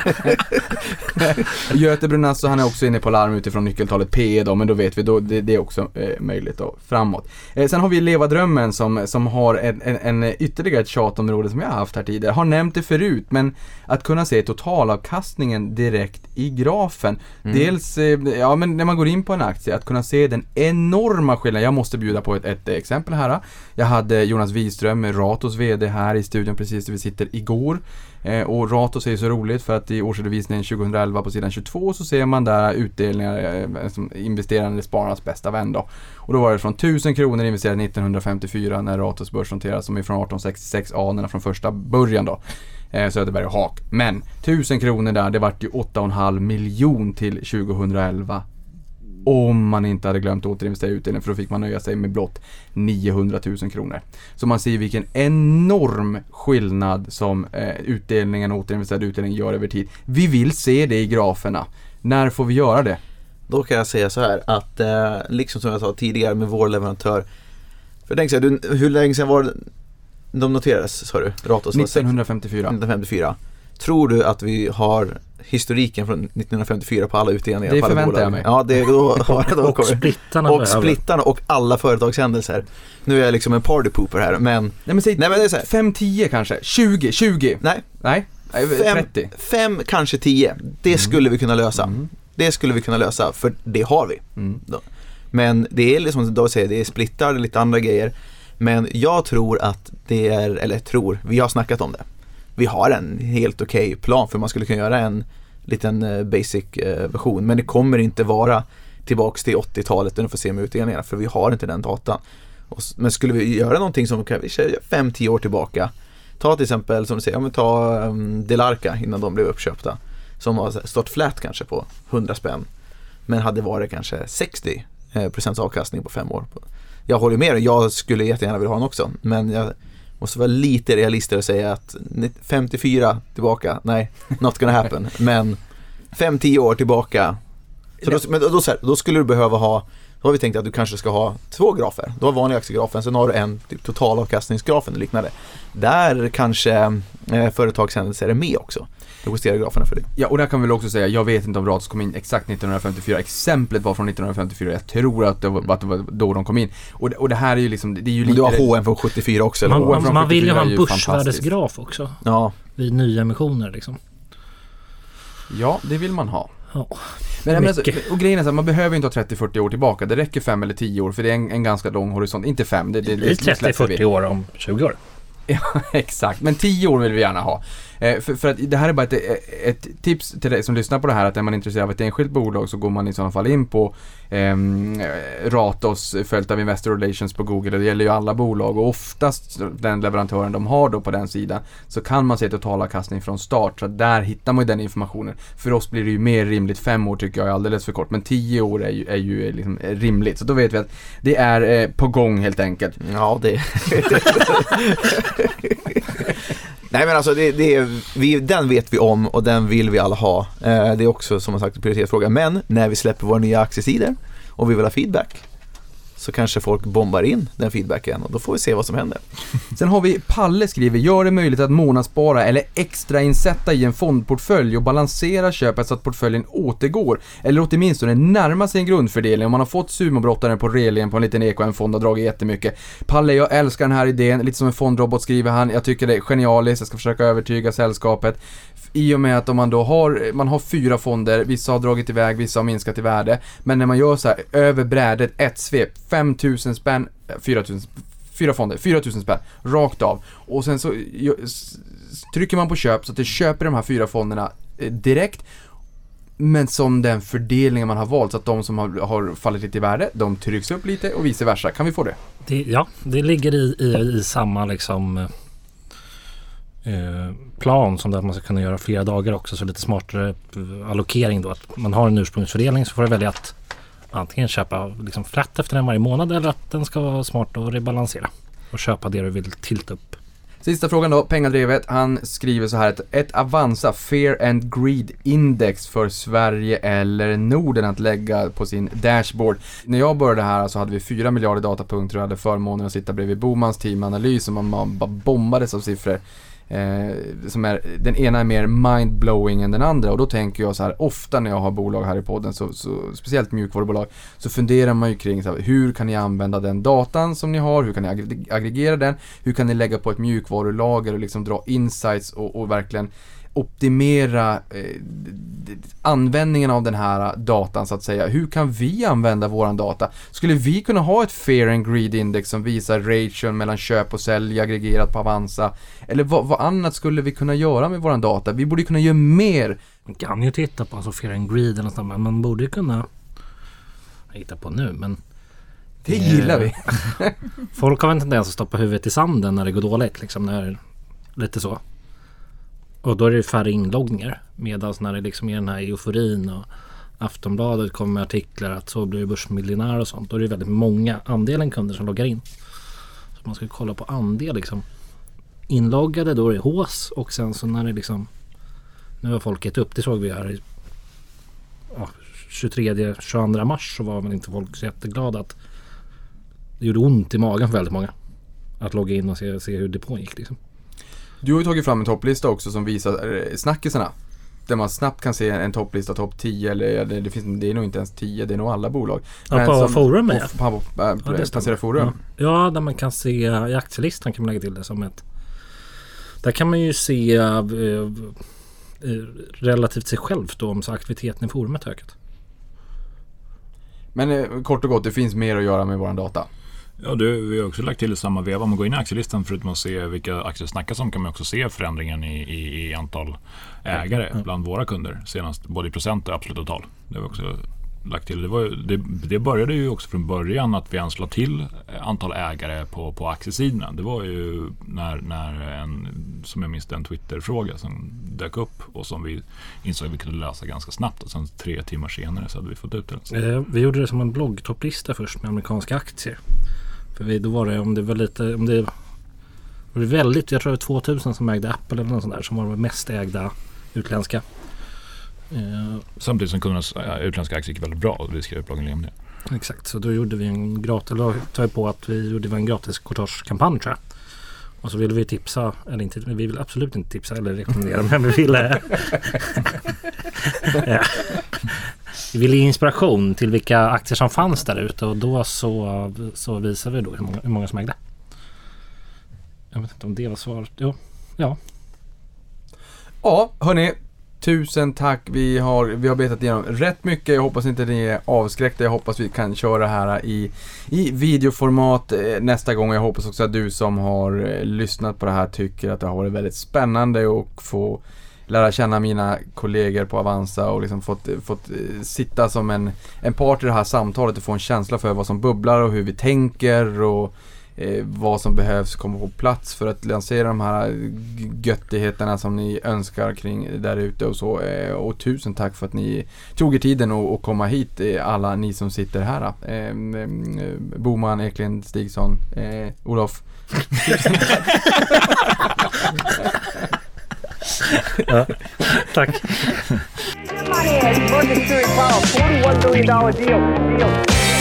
(laughs)
Göte Brunasso han är också inne på larm utifrån nyckeltalet P då, men då vet vi, då, det, det är också eh, möjligt då framåt. Eh, sen har vi Leva Drömmen som, som har en, en, en ytterligare ett tjatområde som jag har haft här tidigare. Har nämnt det förut, men att kunna se totalavkastningen direkt i grafen. Dels, eh, ja men när man går in på en aktie, att kunna se den enorma skillnaden. Jag måste bjuda på ett, ett exempel här. Jag hade Jonas Wiström, Ratos VD här i studion precis där vi sitter igår. Eh, och Ratos är ju så roligt för att i årsredovisningen 2011 på sidan 22 så ser man där utdelningar eh, eh som investerande spararnas bästa vän då. Och då var det från 1000 kronor investerade 1954 när Ratos börsnoterades som är från 1866 anerna från första början då. Eh, Söderberg och Haak. Men 1000 kronor där, det vart ju 8,5 miljon till 2011. Om man inte hade glömt att återinvestera utdelningen för då fick man nöja sig med blott 900 000 kronor. Så man ser vilken enorm skillnad som eh, utdelningen och återinvesterad utdelning gör över tid. Vi vill se det i graferna. När får vi göra det?
Då kan jag säga så här att eh, liksom som jag sa tidigare med vår leverantör. För tänk så här, du, hur länge sedan var det de noterades sa du? Ratos var sex-
1954.
1954. Tror du att vi har historiken från 1954 på alla utdelningar?
Det förväntar jag mig.
Ja, det, då, (laughs) då
och splittarna
Och splittarna och alla företagshändelser. Nu är jag liksom en partypooper här men
Nej men säg
Nej men det är så här.
5-10 kanske? 20? 20?
Nej,
Nej? Nej,
fem,
30?
fem kanske tio. Det skulle vi kunna lösa.
Mm.
Det skulle vi kunna lösa för det har vi.
Mm.
Men det är liksom som David säger, det är splittar, lite andra grejer. Men jag tror att det är, eller tror, vi har snackat om det. Vi har en helt okej plan för man skulle kunna göra en liten eh, basic eh, version. Men det kommer inte vara tillbaks till 80-talet när du får se med utdelningarna för vi har inte den datan. Men skulle vi göra någonting som kan vi säga 5-10 år tillbaka. Ta till exempel som du säger, ja, men ta ehm, um, Delarca innan de blev uppköpta. Som har stått flat kanske på 100 spänn. Men hade varit kanske 60 eh, procents avkastning på fem år. Jag håller med dig, jag skulle jättegärna vilja ha den också. Men jag måste vara lite realist och säga att 54 tillbaka, nej, not gonna happen. (laughs) Men 5-10 år tillbaka. Så då, men då, här, då skulle du behöva ha då har vi tänkt att du kanske ska ha två grafer. Du har vanliga aktiegrafen, sen har du en typ totalavkastningsgrafen och liknande. Där kanske eh, företagshändelser är med också. Du justerar graferna för det.
Ja, och där kan vi väl också säga, jag vet inte om Ratos kom in exakt 1954, exemplet var från 1954, jag tror att det var, att det var då de kom in. Och, det- och det här är ju liksom, det är ju lite...
du har H&M från 74 också?
Man,
från
man, man vill ju
74
ha
är
en börsvärdesgraf också
Ja,
vid nyemissioner liksom.
Ja, det vill man ha.
Ja.
Men, men alltså, och grejen är så här, man behöver inte ha 30-40 år tillbaka, det räcker 5 eller 10 år för det är en, en ganska lång horisont, inte 5, det, det,
Det
det vi.
30-40 år om 20 år. (laughs)
Ja, exakt. Men 10 år vill vi gärna ha. Eh, för, för att det här är bara ett, ett tips till dig som lyssnar på det här att är man intresserad av ett enskilt bolag så går man i sådana fall in på ehm, Ratos följt av Investor Relations på Google. Det gäller ju alla bolag och oftast den leverantören de har då på den sidan så kan man se totalavkastning från start. Så där hittar man ju den informationen. För oss blir det ju mer rimligt. Fem år tycker jag är alldeles för kort men tio år är ju, är ju liksom rimligt. Så då vet vi att det är eh, på gång helt enkelt.
Ja, det... (laughs) Nej men alltså det, det är, vi, den vet vi om och den vill vi alla ha. Eh, det är också som sagt en prioritetsfråga. Men när vi släpper våra nya aktiesidor och vi vill ha feedback så kanske folk bombar in den feedbacken och då får vi se vad som händer. (laughs)
Sen har vi Palle skriver, gör det möjligt att månadsspara eller extrainsätta i en fondportfölj och balansera köpet så att portföljen återgår, eller åtminstone närmar sig en grundfördelning om man har fått sumobrottaren på relingen på en liten EKN-fond och dragit jättemycket. Palle, jag älskar den här idén, lite som en fondrobot skriver han, jag tycker det är genialiskt, jag ska försöka övertyga sällskapet. I och med att om man då har, man har fyra fonder, vissa har dragit iväg, vissa har minskat i värde. Men när man gör så här över brädet, ett svep, 5000 spänn, eh, 4000 Fyra fonder, 4000 spänn, rakt av. Och sen så trycker man på köp så att det köper de här fyra fonderna eh, direkt. Men som den fördelningen man har valt, så att de som har, har fallit lite i värde, de trycks upp lite och vice versa. Kan vi få det?
Det, ja, det ligger i, i, i samma liksom eh, Eh, plan som det att man ska kunna göra flera dagar också. Så lite smartare eh, allokering då. Att man har en ursprungsfördelning så får du välja att antingen köpa liksom frätt efter den varje månad eller att den ska vara smart och rebalansera. Och köpa det du vill tilta upp.
Sista frågan då, pengadrevet. Han skriver så här att ett Avanza Fear and Greed Index för Sverige eller Norden att lägga på sin dashboard. När jag började här så hade vi 4 miljarder datapunkter och hade förmånen att sitta bredvid Bomans teamanalys och man bara bombades av siffror. Eh, som är, den ena är mer mindblowing än den andra. Och då tänker jag så här ofta när jag har bolag här i podden, så, så, speciellt mjukvarubolag, så funderar man ju kring så här, hur kan ni använda den datan som ni har, hur kan ni aggregera den, hur kan ni lägga på ett mjukvarulager och liksom dra insights och, och verkligen optimera eh, användningen av den här datan så att säga. Hur kan vi använda våran data? Skulle vi kunna ha ett Fear and Greed Index som visar ration mellan köp och sälj aggregerat på Avanza? Eller vad, vad annat skulle vi kunna göra med våran data? Vi borde kunna göra mer.
Man kan ju titta på alltså Fear and Greed eller något sånt, men man borde kunna jag hittar på nu men
Det
Eh,
gillar vi. (laughs)
Folk har en tendens att stoppa huvudet i sanden när det går dåligt. Liksom när, lite så. Och då är det färre inloggningar. Medan när det liksom är den här euforin och Aftonbladet kommer med artiklar att så blir det börsmiljonär och sånt. Då är det väldigt många, andelen kunder som loggar in. Så man ska kolla på andel liksom. Inloggade då är det hås och sen så när det liksom Nu har folk gett upp. Det såg vi här i ja, 23, 22 mars så var väl inte folk så jätteglada att det gjorde ont i magen för väldigt många. Att logga in och se, se hur depån gick liksom.
Du har ju tagit fram en topplista också som visar eh, snackisarna. Där man snabbt kan se en topplista, topp 10 eller ja, det, finns, det är nog inte ens 10, det är nog alla bolag.
Ja, på
som-
forum, ja.
på, på,
Ja,
på
stämmer.
Placera Forum.
Ja. ja, där man kan se i aktielistan kan man lägga till det som ett... Där kan man ju se eh, relativt sig själv då om så aktiviteten i forumet ökat.
Men eh, kort och gott, det finns mer att göra med våran data.
Ja, du, vi har också lagt till i samma veva. Om man går in i aktielistan förutom att se vilka aktier det snackas om kan man också se förändringen i, i, i antal ägare bland våra kunder. Senast både i procent och absolut tal. Det har vi också lagt till. Det, var, det, det började ju också från början att vi ens la till antal ägare på, på aktiesidorna. Det var ju när, när en, som jag minns en Twitter-fråga som dök upp och som vi insåg att vi kunde lösa ganska snabbt. Och sen tre timmar senare så hade vi fått ut det.
Eh, vi gjorde det som en bloggtopplista först med amerikanska aktier. För vi, då var det om det var lite, om det var det väldigt, jag tror det var 2000 som ägde Apple eller något sånt där som var de mest ägda utländska. Eh,
Samtidigt som kundernas utländska aktier gick väldigt bra och vi skrev bloggen om det.
Exakt, så då gjorde vi en gratis, eller tar jag på att vi gjorde en gratis courtagekampanj tror jag. Och så ville vi tipsa, eller inte, vi vill absolut inte tipsa eller rekommendera men vi ville. (laughs) Vi ville ge inspiration till vilka aktier som fanns där ute och då så, så visade vi då hur många, hur många som ägde. Jag vet inte om det var svaret. Jo, ja.
Ja, hörni. tusen tack. Vi har, vi har betat igenom rätt mycket. Jag hoppas inte ni är avskräckta. Jag hoppas vi kan köra det här i, i videoformat eh, nästa gång. Jag hoppas också att du som har eh, lyssnat på det här tycker att det har varit väldigt spännande och få lära känna mina kollegor på Avanza och liksom fått, fått eh, sitta som en, en part i det här samtalet och få en känsla för vad som bubblar och hur vi tänker och eh, vad som behövs komma på plats för att lansera de här eh, göttigheterna som ni önskar kring där ute och så. Eh, och tusen tack för att ni tog er tiden och, och komma hit, eh, alla ni som sitter här. Eh, eh, Boman, Eklind, Stigson, eh, (laughs)
tack.
Money has budget to power. $41 billion deal. deal.